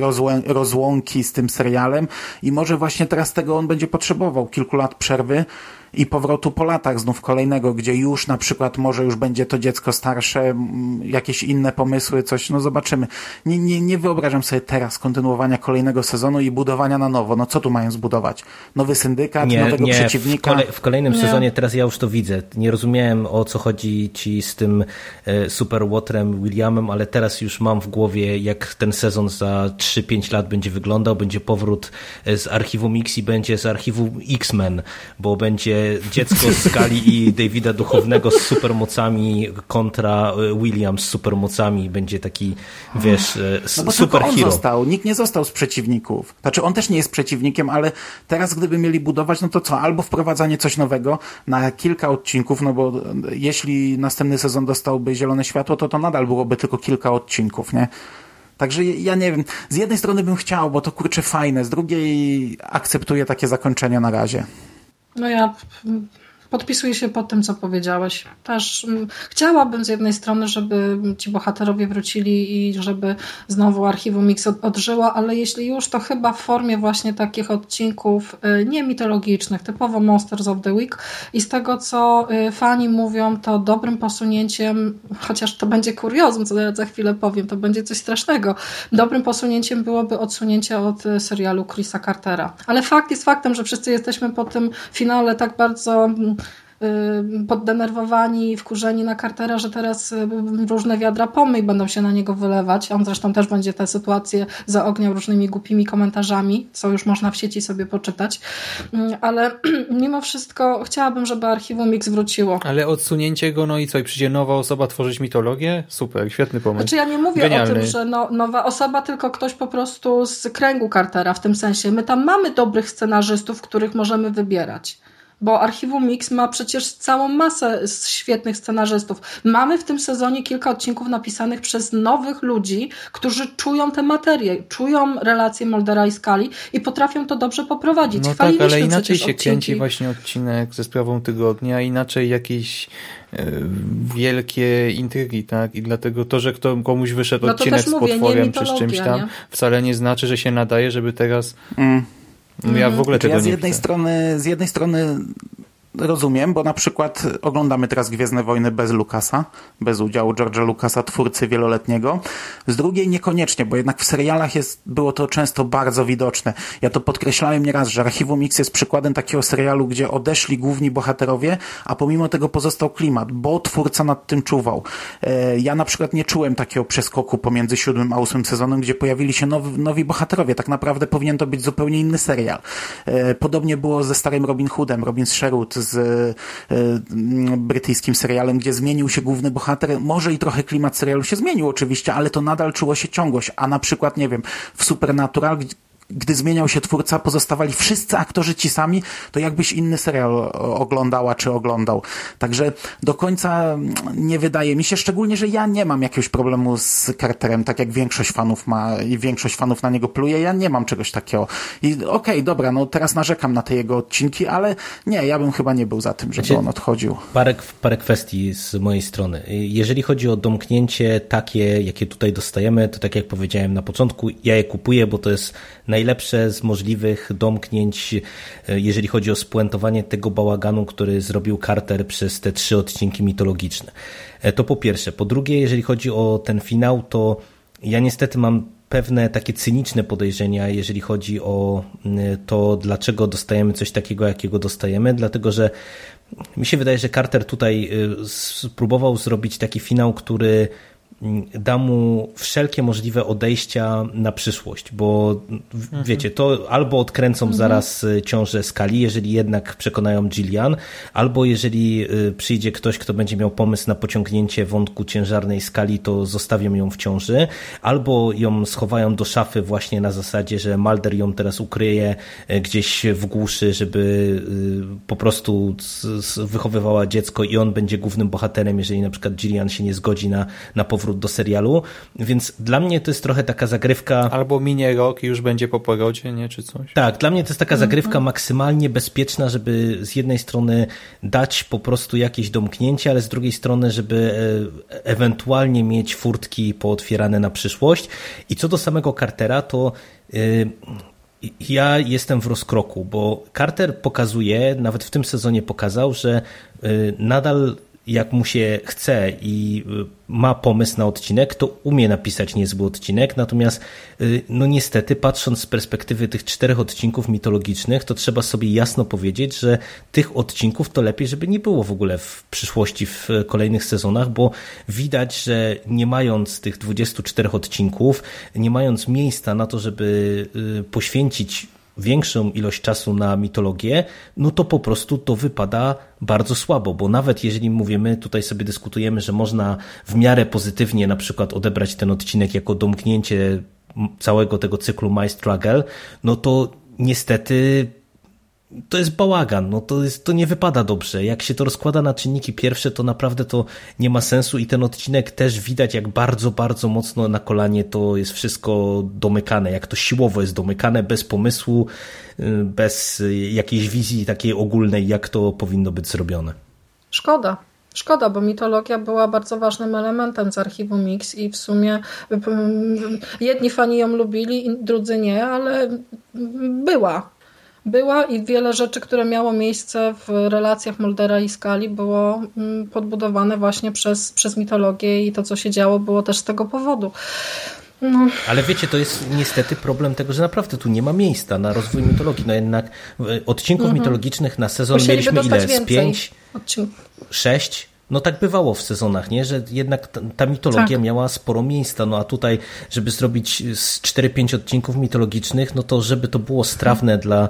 [SPEAKER 6] rozłę rozłąki z tym serialem i może właśnie teraz tego on będzie potrzebował. Kilku lat przerwy, i powrotu po latach znów kolejnego, gdzie już na przykład może już będzie to dziecko starsze, jakieś inne pomysły, coś, no zobaczymy. Nie, nie, nie wyobrażam sobie teraz kontynuowania kolejnego sezonu i budowania na nowo. No co tu mają zbudować? Nowy syndykat,
[SPEAKER 8] nie,
[SPEAKER 6] nowego
[SPEAKER 8] nie,
[SPEAKER 6] przeciwnika?
[SPEAKER 8] W, kolej, w kolejnym
[SPEAKER 7] nie.
[SPEAKER 8] sezonie teraz ja już to widzę. Nie rozumiałem o co chodzi ci z tym e, Super Waterem Williamem, ale teraz już mam w głowie jak ten sezon za 3-5 lat będzie wyglądał. Będzie powrót e, z archiwum X i będzie z archiwum X-Men, bo będzie dziecko z skali i Davida Duchownego z supermocami kontra e, William z supermocami. Będzie taki, wiesz, e,
[SPEAKER 6] No bo tylko on
[SPEAKER 8] superhero.
[SPEAKER 6] został, nikt nie został z przeciwników. Znaczy on też nie jest przeciwnikiem, ale teraz gdyby mieli budować, no to co? Albo wprowadzanie coś nowego na kilka odcinków, no bo jeśli następny sezon dostałby zielone światło, to to nadal byłoby tylko kilka odcinków, nie? Także ja nie wiem, z jednej strony bym chciał, bo to kurczę fajne, z drugiej akceptuję takie zakończenie na razie.
[SPEAKER 7] No ja podpisuję się pod tym, co powiedziałeś. Też mm, chciałabym z jednej strony, żeby ci bohaterowie wrócili i żeby znowu archiwum X od, odżyło, ale jeśli już, to chyba w formie właśnie takich odcinków y, nie mitologicznych, typowo Monsters of the Week i z tego, co y, fani mówią, to dobrym posunięciem, chociaż to będzie kuriozum, co ja za chwilę powiem, to będzie coś strasznego, dobrym posunięciem byłoby odsunięcie od y, serialu Chrisa Cartera. Ale fakt jest faktem, że wszyscy jesteśmy po tym finale tak bardzo mm, poddenerwowani, wkurzeni na Cartera, że teraz y, różne wiadra pomyj będą się na niego wylewać. On zresztą też będzie tę sytuację zaogniał różnymi głupimi komentarzami, co już można w sieci sobie poczytać. Mm, Ale <clears throat> mimo wszystko chciałabym, żeby Archiwum X wróciło.
[SPEAKER 9] Ale odsunięcie go, no i co, i przyjdzie nowa osoba tworzyć mitologię? Super, świetny pomysł.
[SPEAKER 7] Znaczy ja nie mówię
[SPEAKER 9] Genialny.
[SPEAKER 7] o tym, że no, nowa osoba, tylko ktoś po prostu z kręgu Cartera w tym sensie. My tam mamy dobrych scenarzystów, których możemy wybierać. Bo Archiwum Mix ma przecież całą masę świetnych scenarzystów. Mamy w tym sezonie kilka odcinków napisanych przez nowych ludzi, którzy czują tę materię, czują relacje Moldera i Skali i potrafią to dobrze poprowadzić.
[SPEAKER 9] No tak, ale inaczej się kręci
[SPEAKER 7] odcinki.
[SPEAKER 9] właśnie odcinek ze sprawą tygodnia, inaczej jakieś e, wielkie intrygi, tak? I dlatego to, że kto, komuś wyszedł
[SPEAKER 7] No to
[SPEAKER 9] odcinek
[SPEAKER 7] też
[SPEAKER 9] z
[SPEAKER 7] mówię,
[SPEAKER 9] potworem czy z czymś tam,
[SPEAKER 7] nie?
[SPEAKER 9] wcale nie znaczy, że się nadaje, żeby teraz...
[SPEAKER 6] Mm.
[SPEAKER 9] Ja w ogóle
[SPEAKER 6] Czy
[SPEAKER 9] tego
[SPEAKER 6] ja z
[SPEAKER 9] nie
[SPEAKER 6] jednej
[SPEAKER 9] widzę.
[SPEAKER 6] strony, z jednej strony rozumiem, bo na przykład oglądamy teraz Gwiezdne Wojny bez Lucasa, bez udziału George'a Lucasa, twórcy wieloletniego. Z drugiej niekoniecznie, bo jednak w serialach jest, było to często bardzo widoczne. Ja to podkreślałem nieraz, że Archiwum X jest przykładem takiego serialu, gdzie odeszli główni bohaterowie, a pomimo tego pozostał klimat, bo twórca nad tym czuwał. E, Ja na przykład nie czułem takiego przeskoku pomiędzy siódmym a ósmym sezonem, gdzie pojawili się nowi, nowi bohaterowie. Tak naprawdę powinien to być zupełnie inny serial. E, Podobnie było ze starym Robin Hoodem, Robin Sherwood z e, mm, brytyjskim serialem, gdzie zmienił się główny bohater. Może i trochę klimat serialu się zmienił oczywiście, ale to nadal czuło się ciągłość. A na przykład, nie wiem, w Supernatural, gdy zmieniał się twórca, pozostawali wszyscy aktorzy ci sami, to jakbyś inny serial oglądała czy oglądał. Także do końca nie wydaje mi się, szczególnie, że ja nie mam jakiegoś problemu z Carterem, tak jak większość fanów ma i większość fanów na niego pluje. Ja nie mam czegoś takiego. I okej, dobra, no teraz narzekam na te jego odcinki, ale nie, ja bym chyba nie był za tym, żeby
[SPEAKER 8] Znaczy-
[SPEAKER 6] on odchodził.
[SPEAKER 8] Parę, parę kwestii z mojej strony. Jeżeli chodzi o domknięcie takie, jakie tutaj dostajemy, to tak jak powiedziałem na początku, ja je kupuję, bo to jest najlepsze z możliwych domknięć, e, jeżeli chodzi o spuentowanie tego bałaganu, który zrobił Carter przez te trzy odcinki mitologiczne. E, To po pierwsze. Po drugie, jeżeli chodzi o ten finał, to ja niestety mam pewne takie cyniczne podejrzenia, jeżeli chodzi o y, to, dlaczego dostajemy coś takiego, jakiego dostajemy, dlatego że mi się wydaje, że Carter tutaj y, spróbował zrobić taki finał, który mm, da mu wszelkie możliwe odejścia na przyszłość, bo w- wiecie, to albo odkręcą zaraz y, ciążę skali, jeżeli jednak przekonają Gillian, albo jeżeli y, przyjdzie ktoś, kto będzie miał pomysł na pociągnięcie wątku ciężarnej skali, to zostawią ją w ciąży, albo ją schowają do szafy właśnie na zasadzie, że Mulder ją teraz ukryje y, gdzieś w głuszy, żeby po prostu wychowywała dziecko i on będzie głównym bohaterem, jeżeli na przykład Gillian się nie zgodzi na, na powrót powrót do serialu, więc dla mnie to jest trochę taka zagrywka...
[SPEAKER 9] Albo minie rok i już będzie po porodzie, nie, czy coś.
[SPEAKER 8] Tak, dla mnie to jest taka zagrywka maksymalnie bezpieczna, żeby z jednej strony dać po prostu jakieś domknięcie, ale z drugiej strony, żeby e, ewentualnie mieć furtki pootwierane na przyszłość. I co do samego Cartera, to y, ja jestem w rozkroku, bo Carter pokazuje, nawet w tym sezonie pokazał, że y, nadal jak mu się chce i y, ma pomysł na odcinek, to umie napisać niezły odcinek, natomiast y, no niestety patrząc z perspektywy tych czterech odcinków mitologicznych, to trzeba sobie jasno powiedzieć, że tych odcinków to lepiej, żeby nie było w ogóle w przyszłości, w kolejnych sezonach, bo widać, że nie mając tych 24 odcinków, nie mając miejsca na to, żeby y, poświęcić większą ilość czasu na mitologię, no to po prostu to wypada bardzo słabo, bo nawet jeżeli mówimy, tutaj sobie dyskutujemy, że można w miarę pozytywnie na przykład odebrać ten odcinek jako domknięcie całego tego cyklu My Struggle, no to niestety to jest bałagan, no to, jest, to nie wypada dobrze. Jak się to rozkłada na czynniki pierwsze, to naprawdę to nie ma sensu i ten odcinek też widać, jak bardzo, bardzo mocno na kolanie to jest wszystko domykane, jak to siłowo jest domykane, bez pomysłu, y, bez jakiejś wizji takiej ogólnej, jak to powinno być zrobione.
[SPEAKER 7] Szkoda. Szkoda, bo mitologia była bardzo ważnym elementem z archiwum Mix i w sumie jedni fani ją lubili, drudzy nie, ale była była i wiele rzeczy, które miało miejsce w relacjach Muldera i Skali było mm, podbudowane właśnie przez, przez mitologię i to, co się działo, było też z tego powodu.
[SPEAKER 8] No. Ale wiecie, to jest niestety problem tego, że naprawdę tu nie ma miejsca na rozwój mitologii. No jednak odcinków mhm. mitologicznych na sezon mieliśmy ile? Z pięć? Sześć? No tak bywało w sezonach, nie? że jednak ta, mitologia tak. miała sporo miejsca, no a tutaj, żeby zrobić z 4-5 odcinków mitologicznych, no to żeby to było strawne hmm. dla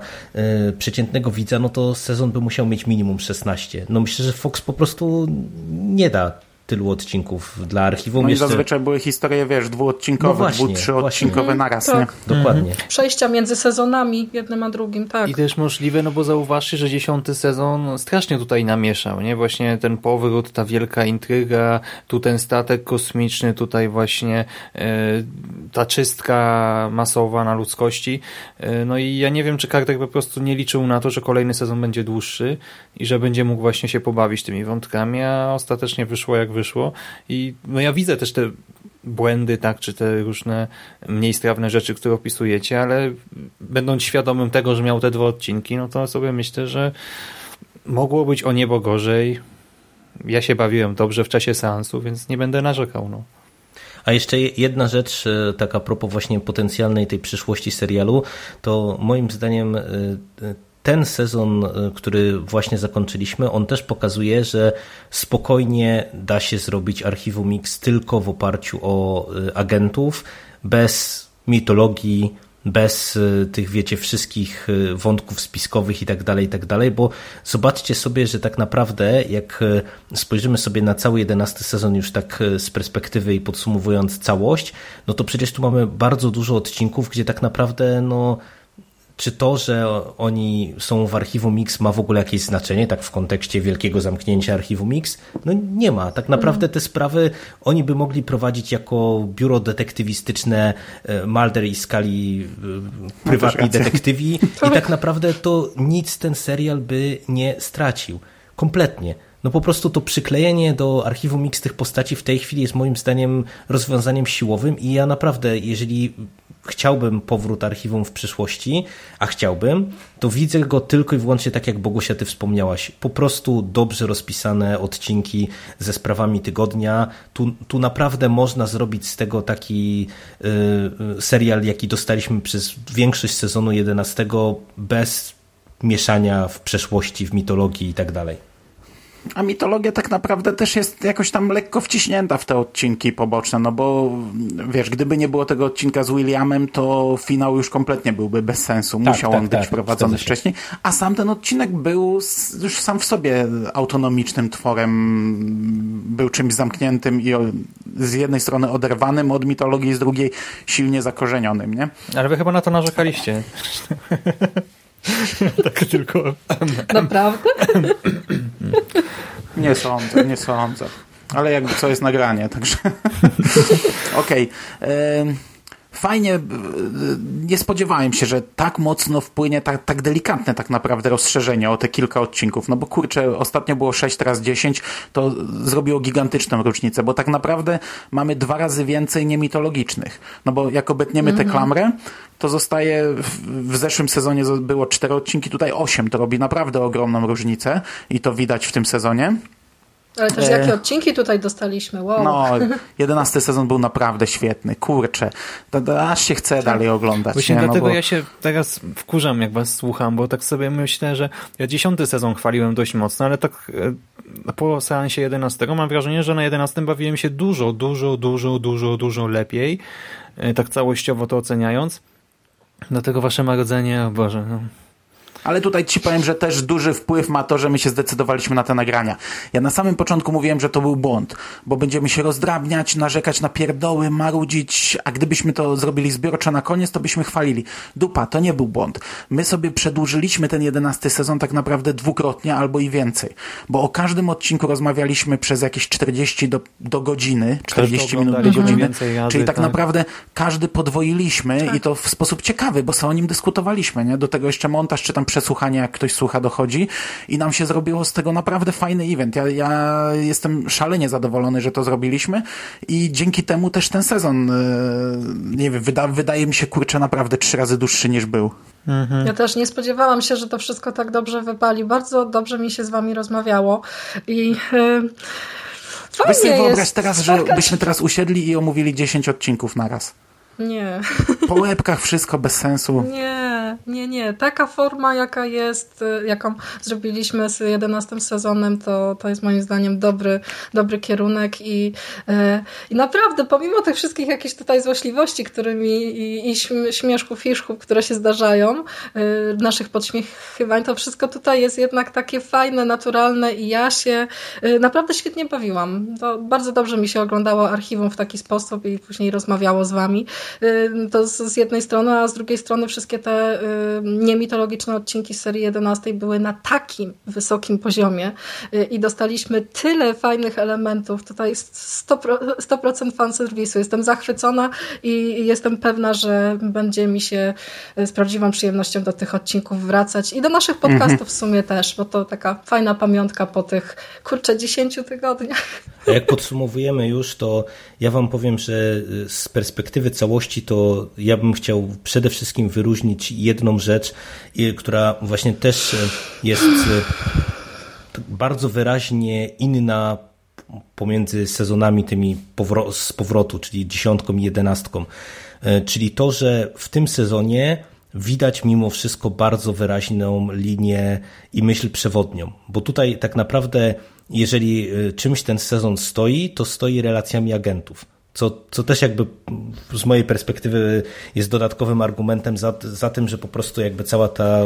[SPEAKER 8] y, przeciętnego widza, no to sezon by musiał mieć minimum 16. No myślę, że Fox po prostu nie da tylu odcinków dla archiwum.
[SPEAKER 6] No jeszcze... zazwyczaj były historie, wiesz, dwuodcinkowe, no właśnie, dwu, trzyodcinkowe
[SPEAKER 8] mhm.
[SPEAKER 6] naraz,
[SPEAKER 7] tak.
[SPEAKER 6] nie?
[SPEAKER 8] Dokładnie.
[SPEAKER 7] Mhm. Przejścia między sezonami, jednym a drugim, tak.
[SPEAKER 9] I też możliwe, no bo zauważcie, że dziesiąty sezon strasznie tutaj namieszał, nie? Właśnie ten powrót, ta wielka intryga, tu ten statek kosmiczny, tutaj właśnie e, ta czystka masowa na ludzkości. E, no i ja nie wiem, czy Carter po prostu nie liczył na to, że kolejny sezon będzie dłuższy i że będzie mógł właśnie się pobawić tymi wątkami, a ostatecznie wyszło jak wyszło i no ja widzę też te błędy, tak, czy te różne mniej strawne rzeczy, które opisujecie, ale będąc świadomym tego, że miał te dwa odcinki, no to sobie myślę, że mogło być o niebo gorzej. Ja się bawiłem dobrze w czasie seansu, więc nie będę narzekał. No.
[SPEAKER 8] A jeszcze jedna rzecz, e, taka propos właśnie potencjalnej tej przyszłości serialu, to moim zdaniem e, ten sezon, y, który właśnie zakończyliśmy, on też pokazuje, że spokojnie da się zrobić archiwum Mix tylko w oparciu o y, agentów, bez mitologii, bez y, tych, wiecie, wszystkich wątków spiskowych i tak dalej, i tak dalej, bo zobaczcie sobie, że tak naprawdę, jak spojrzymy sobie na cały jedenasty sezon już tak z perspektywy i podsumowując całość, no to przecież tu mamy bardzo dużo odcinków, gdzie tak naprawdę, no czy to, że oni są w archiwum Mix ma w ogóle jakieś znaczenie, tak w kontekście wielkiego zamknięcia archiwum Mix? No nie ma. Tak naprawdę te sprawy oni by mogli prowadzić jako biuro detektywistyczne e, Mulder i Scully e, prywatni detektywi <laughs> i tak naprawdę to nic ten serial by nie stracił. Kompletnie. No po prostu to przyklejenie do archiwum Mix tych postaci w tej chwili jest moim zdaniem rozwiązaniem siłowym i ja naprawdę, jeżeli chciałbym powrót archiwum w przyszłości, a chciałbym, to widzę go tylko i wyłącznie tak, jak Bogusia, ty wspomniałaś. Po prostu dobrze rozpisane odcinki ze sprawami tygodnia. Tu, tu naprawdę można zrobić z tego taki y, serial, jaki dostaliśmy przez większość sezonu 11 bez mieszania w przeszłości, w mitologii i tak dalej.
[SPEAKER 6] A mitologia tak naprawdę też jest jakoś tam lekko wciśnięta w te odcinki poboczne, no bo wiesz, gdyby nie było tego odcinka z Williamem, to finał już kompletnie byłby bez sensu. Tak, Musiał tak, on tak, być prowadzony wcześniej. A sam ten odcinek był już sam w sobie autonomicznym tworem, był czymś zamkniętym i z jednej strony oderwanym od mitologii, z drugiej silnie zakorzenionym, nie?
[SPEAKER 9] Ale wy chyba na to narzekaliście. <laughs> <laughs> tak tylko...
[SPEAKER 7] Naprawdę?
[SPEAKER 6] Nie sądzę, nie sądzę. Ale jakby co jest nagranie, także... <laughs> Okej. Okay. Fajnie, nie spodziewałem się, że tak mocno wpłynie, tak, tak delikatne tak naprawdę rozszerzenie o te kilka odcinków. No bo kurczę, ostatnio było 6, teraz 10, to zrobiło gigantyczną różnicę, bo tak naprawdę mamy dwa razy więcej niemitologicznych. No bo jak obetniemy mm -hmm. tę klamrę, to zostaje, w, w zeszłym sezonie było 4 odcinki, tutaj 8. To robi naprawdę ogromną różnicę i to widać w tym sezonie.
[SPEAKER 7] Ale też jakie odcinki tutaj dostaliśmy, wow.
[SPEAKER 6] No, <laughs> jedenasty sezon był naprawdę świetny, kurczę. To, to aż się chce tak. dalej oglądać.
[SPEAKER 9] Właśnie
[SPEAKER 6] nie?
[SPEAKER 9] No dlatego
[SPEAKER 6] bo...
[SPEAKER 9] ja się teraz wkurzam, jak was słucham, bo tak sobie myślę, że ja dziesiąty sezon chwaliłem dość mocno, ale tak e, po seansie jedenastego mam wrażenie, że na jedenastym bawiłem się dużo, dużo, dużo, dużo, dużo lepiej, e, tak całościowo to oceniając. Dlatego wasze marodzenie, o Boże, no.
[SPEAKER 6] Ale tutaj ci powiem, że też duży wpływ ma to, że my się zdecydowaliśmy na te nagrania. Ja na samym początku mówiłem, że to był błąd, bo będziemy się rozdrabniać, narzekać na pierdoły, marudzić, a gdybyśmy to zrobili zbiorczo na koniec, to byśmy chwalili. Dupa, to nie był błąd. My sobie przedłużyliśmy ten jedenasty sezon tak naprawdę dwukrotnie albo i więcej, bo o każdym odcinku rozmawialiśmy przez jakieś 40 do, do godziny, 40 minut do godziny, czyli tak, tak, naprawdę każdy podwoiliśmy tak. i to w sposób ciekawy, bo sobie o nim dyskutowaliśmy, nie? Do tego jeszcze montaż czy tam przesłuchanie, jak ktoś słucha, dochodzi i nam się zrobiło z tego naprawdę fajny event. Ja, ja jestem szalenie zadowolony, że to zrobiliśmy i dzięki temu też ten sezon, e, nie wiem, wyda, wydaje mi się, kurczę, naprawdę trzy razy dłuższy niż był.
[SPEAKER 7] Mhm. Ja też nie spodziewałam się, że to wszystko tak dobrze wypali. Bardzo dobrze mi się z wami rozmawiało i... Yy...
[SPEAKER 6] Weź sobie wyobraź teraz, że byśmy teraz usiedli i omówili 10 odcinków naraz.
[SPEAKER 7] Nie.
[SPEAKER 6] Po łebkach wszystko bez sensu.
[SPEAKER 7] Nie, nie, nie. Taka forma, jaka jest, y, jaką zrobiliśmy z 11 sezonem, to, to jest moim zdaniem dobry, dobry kierunek i, y, i naprawdę, pomimo tych wszystkich jakichś tutaj złośliwości, którymi i, i śmieszków, fiszków, które się zdarzają, y, naszych podśmiechiwań, to wszystko tutaj jest jednak takie fajne, naturalne i ja się naprawdę świetnie bawiłam. To bardzo dobrze mi się oglądało archiwum w taki sposób i później rozmawiało z wami. Y, to z jednej strony, a z drugiej strony wszystkie te y, niemitologiczne odcinki serii 11 były na takim wysokim poziomie y, i dostaliśmy tyle fajnych elementów. Tutaj 100%, 100% fanserwisu. Jestem zachwycona i jestem pewna, że będzie mi się z prawdziwą przyjemnością do tych odcinków wracać i do naszych podcastów mhm. w sumie też, bo to taka fajna pamiątka po tych kurczę 10 tygodniach.
[SPEAKER 8] A jak podsumowujemy już, to ja wam powiem, że z perspektywy całości, to ja bym chciał przede wszystkim wyróżnić jedną rzecz, która właśnie też jest e, bardzo wyraźnie inna pomiędzy sezonami tymi z powrotu, czyli dziesiątką i jedenastką. E, czyli to, że w tym sezonie widać mimo wszystko bardzo wyraźną linię i myśl przewodnią, bo tutaj tak naprawdę jeżeli e, czymś ten sezon stoi, to stoi relacjami agentów co, co też jakby z mojej perspektywy jest dodatkowym argumentem za, za tym, że po prostu jakby cała ta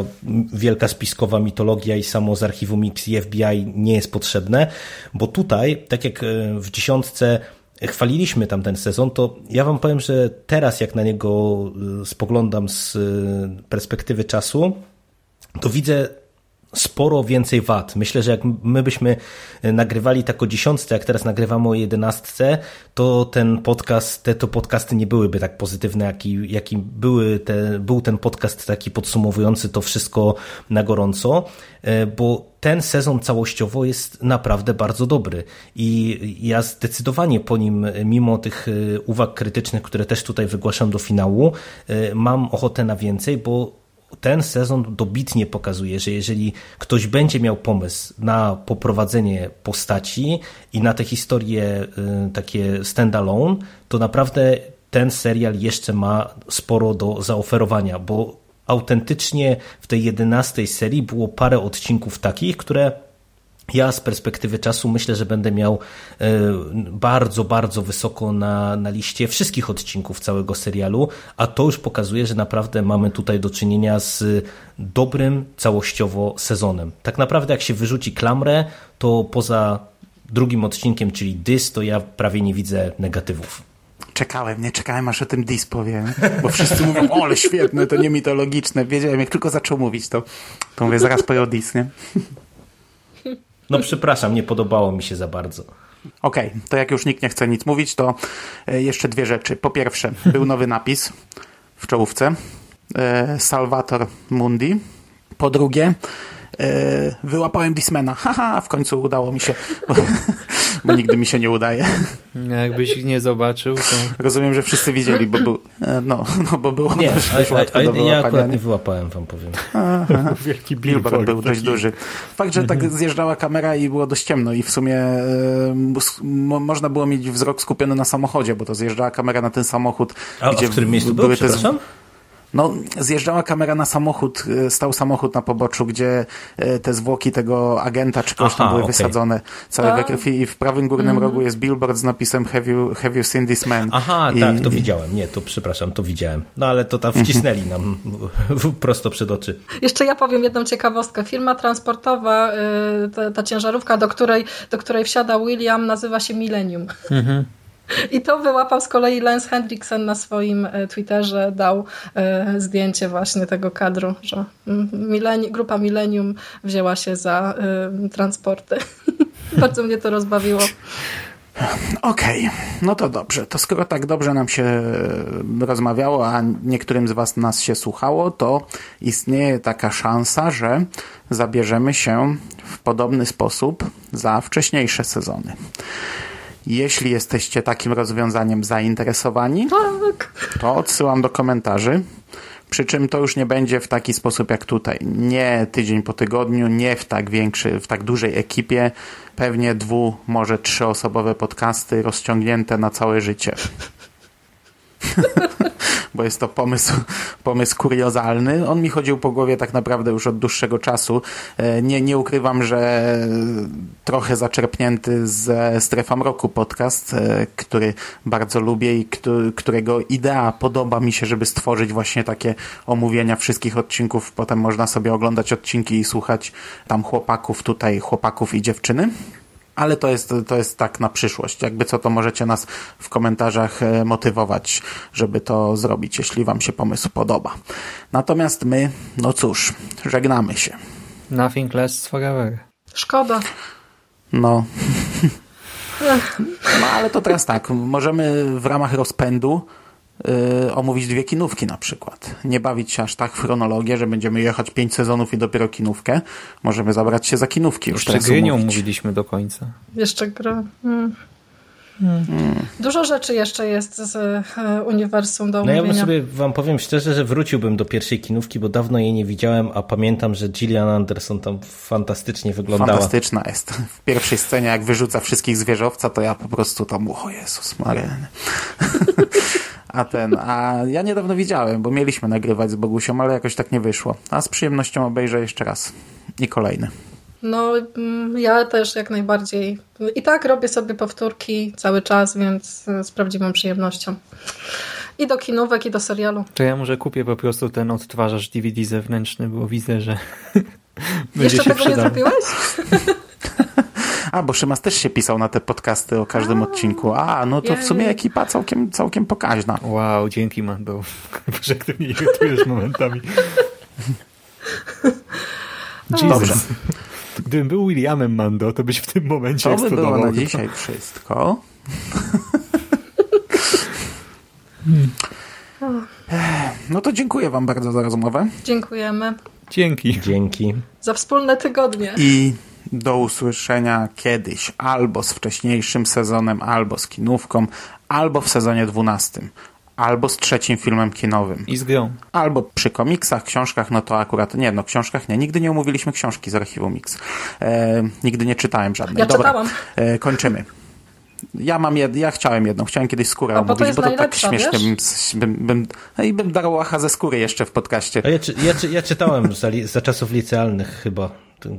[SPEAKER 8] wielka spiskowa mitologia i samo z archiwum X i FBI nie jest potrzebne, bo tutaj, tak jak e, w dziesiątce chwaliliśmy tam ten sezon, to ja wam powiem, że teraz jak na niego e, spoglądam z e, perspektywy czasu, to widzę sporo więcej wad. Myślę, że jak my byśmy nagrywali tak o dziesiątce, jak teraz nagrywamy o jedenastce, to ten podcast, te to podcasty nie byłyby tak pozytywne, jaki, jaki były te, był ten podcast taki podsumowujący to wszystko na gorąco, e, bo ten sezon całościowo jest naprawdę bardzo dobry i ja zdecydowanie po nim, mimo tych e, uwag krytycznych, które też tutaj wygłaszam do finału, e, mam ochotę na więcej, bo ten sezon dobitnie pokazuje, że jeżeli ktoś będzie miał pomysł na poprowadzenie postaci i na te historie y, takie standalone, to naprawdę ten serial jeszcze ma sporo do zaoferowania, bo autentycznie w tej jedenastej serii było parę odcinków takich, które ja z perspektywy czasu myślę, że będę miał e, bardzo, bardzo wysoko na, na liście wszystkich odcinków całego serialu, a to już pokazuje, że naprawdę mamy tutaj do czynienia z dobrym całościowo sezonem. Tak naprawdę jak się wyrzuci klamrę, to poza drugim odcinkiem, czyli Dys, to ja prawie nie widzę negatywów.
[SPEAKER 6] Czekałem, nie czekałem aż o tym Dis powiem, bo wszyscy mówią, o ale świetne, to nie mitologiczne. Wiedziałem, jak tylko zaczął mówić, to, to mówię, zaraz pojął Dis, nie?
[SPEAKER 8] No przepraszam, nie podobało mi się za bardzo.
[SPEAKER 6] Okej, okay, to jak już nikt nie chce nic mówić, to e, jeszcze dwie rzeczy. Po pierwsze, był nowy napis w czołówce. E, Salvator Mundi. Po drugie, e, wyłapałem Dismana. <laughs> Haha, w końcu udało mi się, bo, nigdy mi się nie udaje.
[SPEAKER 9] Jakbyś nie zobaczył, to...
[SPEAKER 6] Rozumiem, że wszyscy widzieli, bo był, no, no bo było
[SPEAKER 8] nie,
[SPEAKER 6] dość
[SPEAKER 8] a, a, a, Ja akurat nie wyłapałem, wam powiem.
[SPEAKER 6] Aha, <laughs> Wielki billboard był dość duży. Fakt, że tak zjeżdżała kamera i było dość ciemno i w sumie e, można było mieć wzrok skupiony na samochodzie, bo to zjeżdżała kamera na ten samochód.
[SPEAKER 8] A, gdzie a w którym miejscu były był, te...
[SPEAKER 6] No, zjeżdżała kamera na samochód, e, stał samochód na poboczu, gdzie e, te zwłoki tego agenta czy kogoś tam były okay. wysadzone całe we krwi i w prawym górnym mm. rogu jest billboard z napisem have you, have you seen this man?
[SPEAKER 8] Aha,
[SPEAKER 6] I...
[SPEAKER 8] tak, to widziałem. Nie, to przepraszam, to widziałem. No ale to tam wcisnęli nam prosto przed oczy.
[SPEAKER 7] Jeszcze ja powiem jedną ciekawostkę. Firma transportowa, y, ta, ta ciężarówka, do której, do której wsiada William, nazywa się Millennium. Mhm. I to wyłapał z kolei Lance Hendrickson na swoim e, Twitterze, dał e, zdjęcie właśnie tego kadru, że grupa Millennium wzięła się za e, transporty. <laughs> Bardzo mnie to rozbawiło.
[SPEAKER 6] Okej, okay. no to dobrze. To skoro tak dobrze nam się rozmawiało, a niektórym z Was nas się słuchało, to istnieje taka szansa, że zabierzemy się w podobny sposób za wcześniejsze sezony. Jeśli jesteście takim rozwiązaniem zainteresowani,
[SPEAKER 7] tak.
[SPEAKER 6] to odsyłam do komentarzy. Przy czym to już nie będzie w taki sposób jak tutaj. Nie tydzień po tygodniu, nie w tak większy, w tak dużej ekipie. Pewnie dwu, może trzyosobowe podcasty rozciągnięte na całe życie. <laughs> bo jest to pomysł, pomysł kuriozalny. On mi chodził po głowie tak naprawdę już od dłuższego czasu. E, nie, nie ukrywam, że trochę zaczerpnięty ze Strefa Mroku podcast, e, który bardzo lubię i którego idea podoba mi się, żeby stworzyć właśnie takie omówienia wszystkich odcinków. Potem można sobie oglądać odcinki i słuchać tam chłopaków, tutaj chłopaków i dziewczyny ale to jest, to jest tak na przyszłość. Jakby co, to możecie nas w komentarzach e, motywować, żeby to zrobić, jeśli Wam się pomysł podoba. Natomiast my, no cóż, żegnamy się.
[SPEAKER 9] Nothing lasts forever.
[SPEAKER 7] Szkoda.
[SPEAKER 6] No. <laughs> No ale to teraz tak, możemy w ramach rozpędu yy, omówić dwie kinówki na przykład. Nie bawić się aż tak w chronologię, że będziemy jechać pięć sezonów i dopiero kinówkę. Możemy zabrać się za kinówki.
[SPEAKER 9] Jeszcze gry nie omówiliśmy do końca.
[SPEAKER 7] Jeszcze gra. Hmm. Hmm. Dużo rzeczy jeszcze jest z e, uniwersum do omówienia.
[SPEAKER 8] No ja bym sobie wam powiem szczerze, że wróciłbym do pierwszej kinówki, bo dawno jej nie widziałem, a pamiętam, że Gillian Anderson tam fantastycznie wyglądała.
[SPEAKER 6] Fantastyczna jest. W pierwszej scenie, jak wyrzuca wszystkich z wieżowca, to ja po prostu tam, o Jezus Maria. <laughs> A ten, a ja niedawno widziałem, bo mieliśmy nagrywać z Bogusią, ale jakoś tak nie wyszło. A z przyjemnością obejrzę jeszcze raz. I kolejny.
[SPEAKER 7] No, mm, ja też jak najbardziej. I tak robię sobie powtórki cały czas, więc z prawdziwą przyjemnością. I do kinówek, i do serialu.
[SPEAKER 9] To ja może kupię po prostu ten odtwarzacz DVD zewnętrzny, bo widzę, że. <laughs>
[SPEAKER 7] Jeszcze tego nie zrobiłeś? <laughs>
[SPEAKER 6] A, bo Szymas też się pisał na te podcasty o każdym A, odcinku. A, no to w sumie ekipa całkiem, całkiem pokaźna.
[SPEAKER 9] Wow, dzięki Mando. <laughs> Boże, jak ty mnie irytujesz momentami. <laughs>
[SPEAKER 6] Jesus. Dobrze.
[SPEAKER 9] Gdybym był Williamem Mando, to byś w tym momencie
[SPEAKER 6] To by było na dzisiaj wszystko. <laughs> No to dziękuję wam bardzo za rozmowę.
[SPEAKER 7] Dziękujemy.
[SPEAKER 9] Dzięki.
[SPEAKER 8] Dzięki.
[SPEAKER 7] Za wspólne tygodnie.
[SPEAKER 6] I do usłyszenia kiedyś, albo z wcześniejszym sezonem, albo z kinówką, albo w sezonie dwunastym, albo z trzecim filmem kinowym.
[SPEAKER 9] I z grą.
[SPEAKER 6] Albo przy komiksach, książkach, no to akurat, nie, no książkach nie, nigdy nie omówiliśmy książki z archiwum Mix. E, nigdy nie czytałem żadnej.
[SPEAKER 7] Ja
[SPEAKER 6] Dobra,
[SPEAKER 7] czytałam.
[SPEAKER 6] E, kończymy. Ja mam jed, ja chciałem jedną, chciałem kiedyś skórę omówić, bo to, bo to tak śmiesznie bym, bym, bym, no i bym darł łacha ze skóry jeszcze w podcaście.
[SPEAKER 8] A ja, ja, ja czytałem za, za czasów licealnych chyba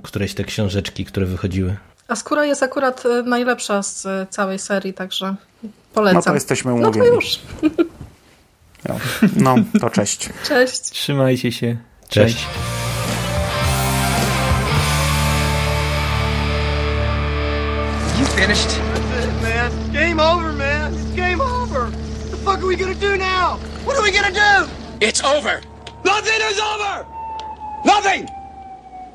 [SPEAKER 8] któreś te książeczki, które wychodziły.
[SPEAKER 7] A skóra jest akurat e, najlepsza z e, całej serii, także polecam.
[SPEAKER 6] No to jesteśmy umówieni.
[SPEAKER 7] No to już.
[SPEAKER 6] No, no to cześć. <laughs>
[SPEAKER 7] Cześć.
[SPEAKER 9] Trzymajcie się.
[SPEAKER 8] Cześć. cześć. You finished? That's it, man. Game over, man. It's game over. What the fuck are we gonna do now? What are we gonna do? It's over. Nothing is over. Nothing.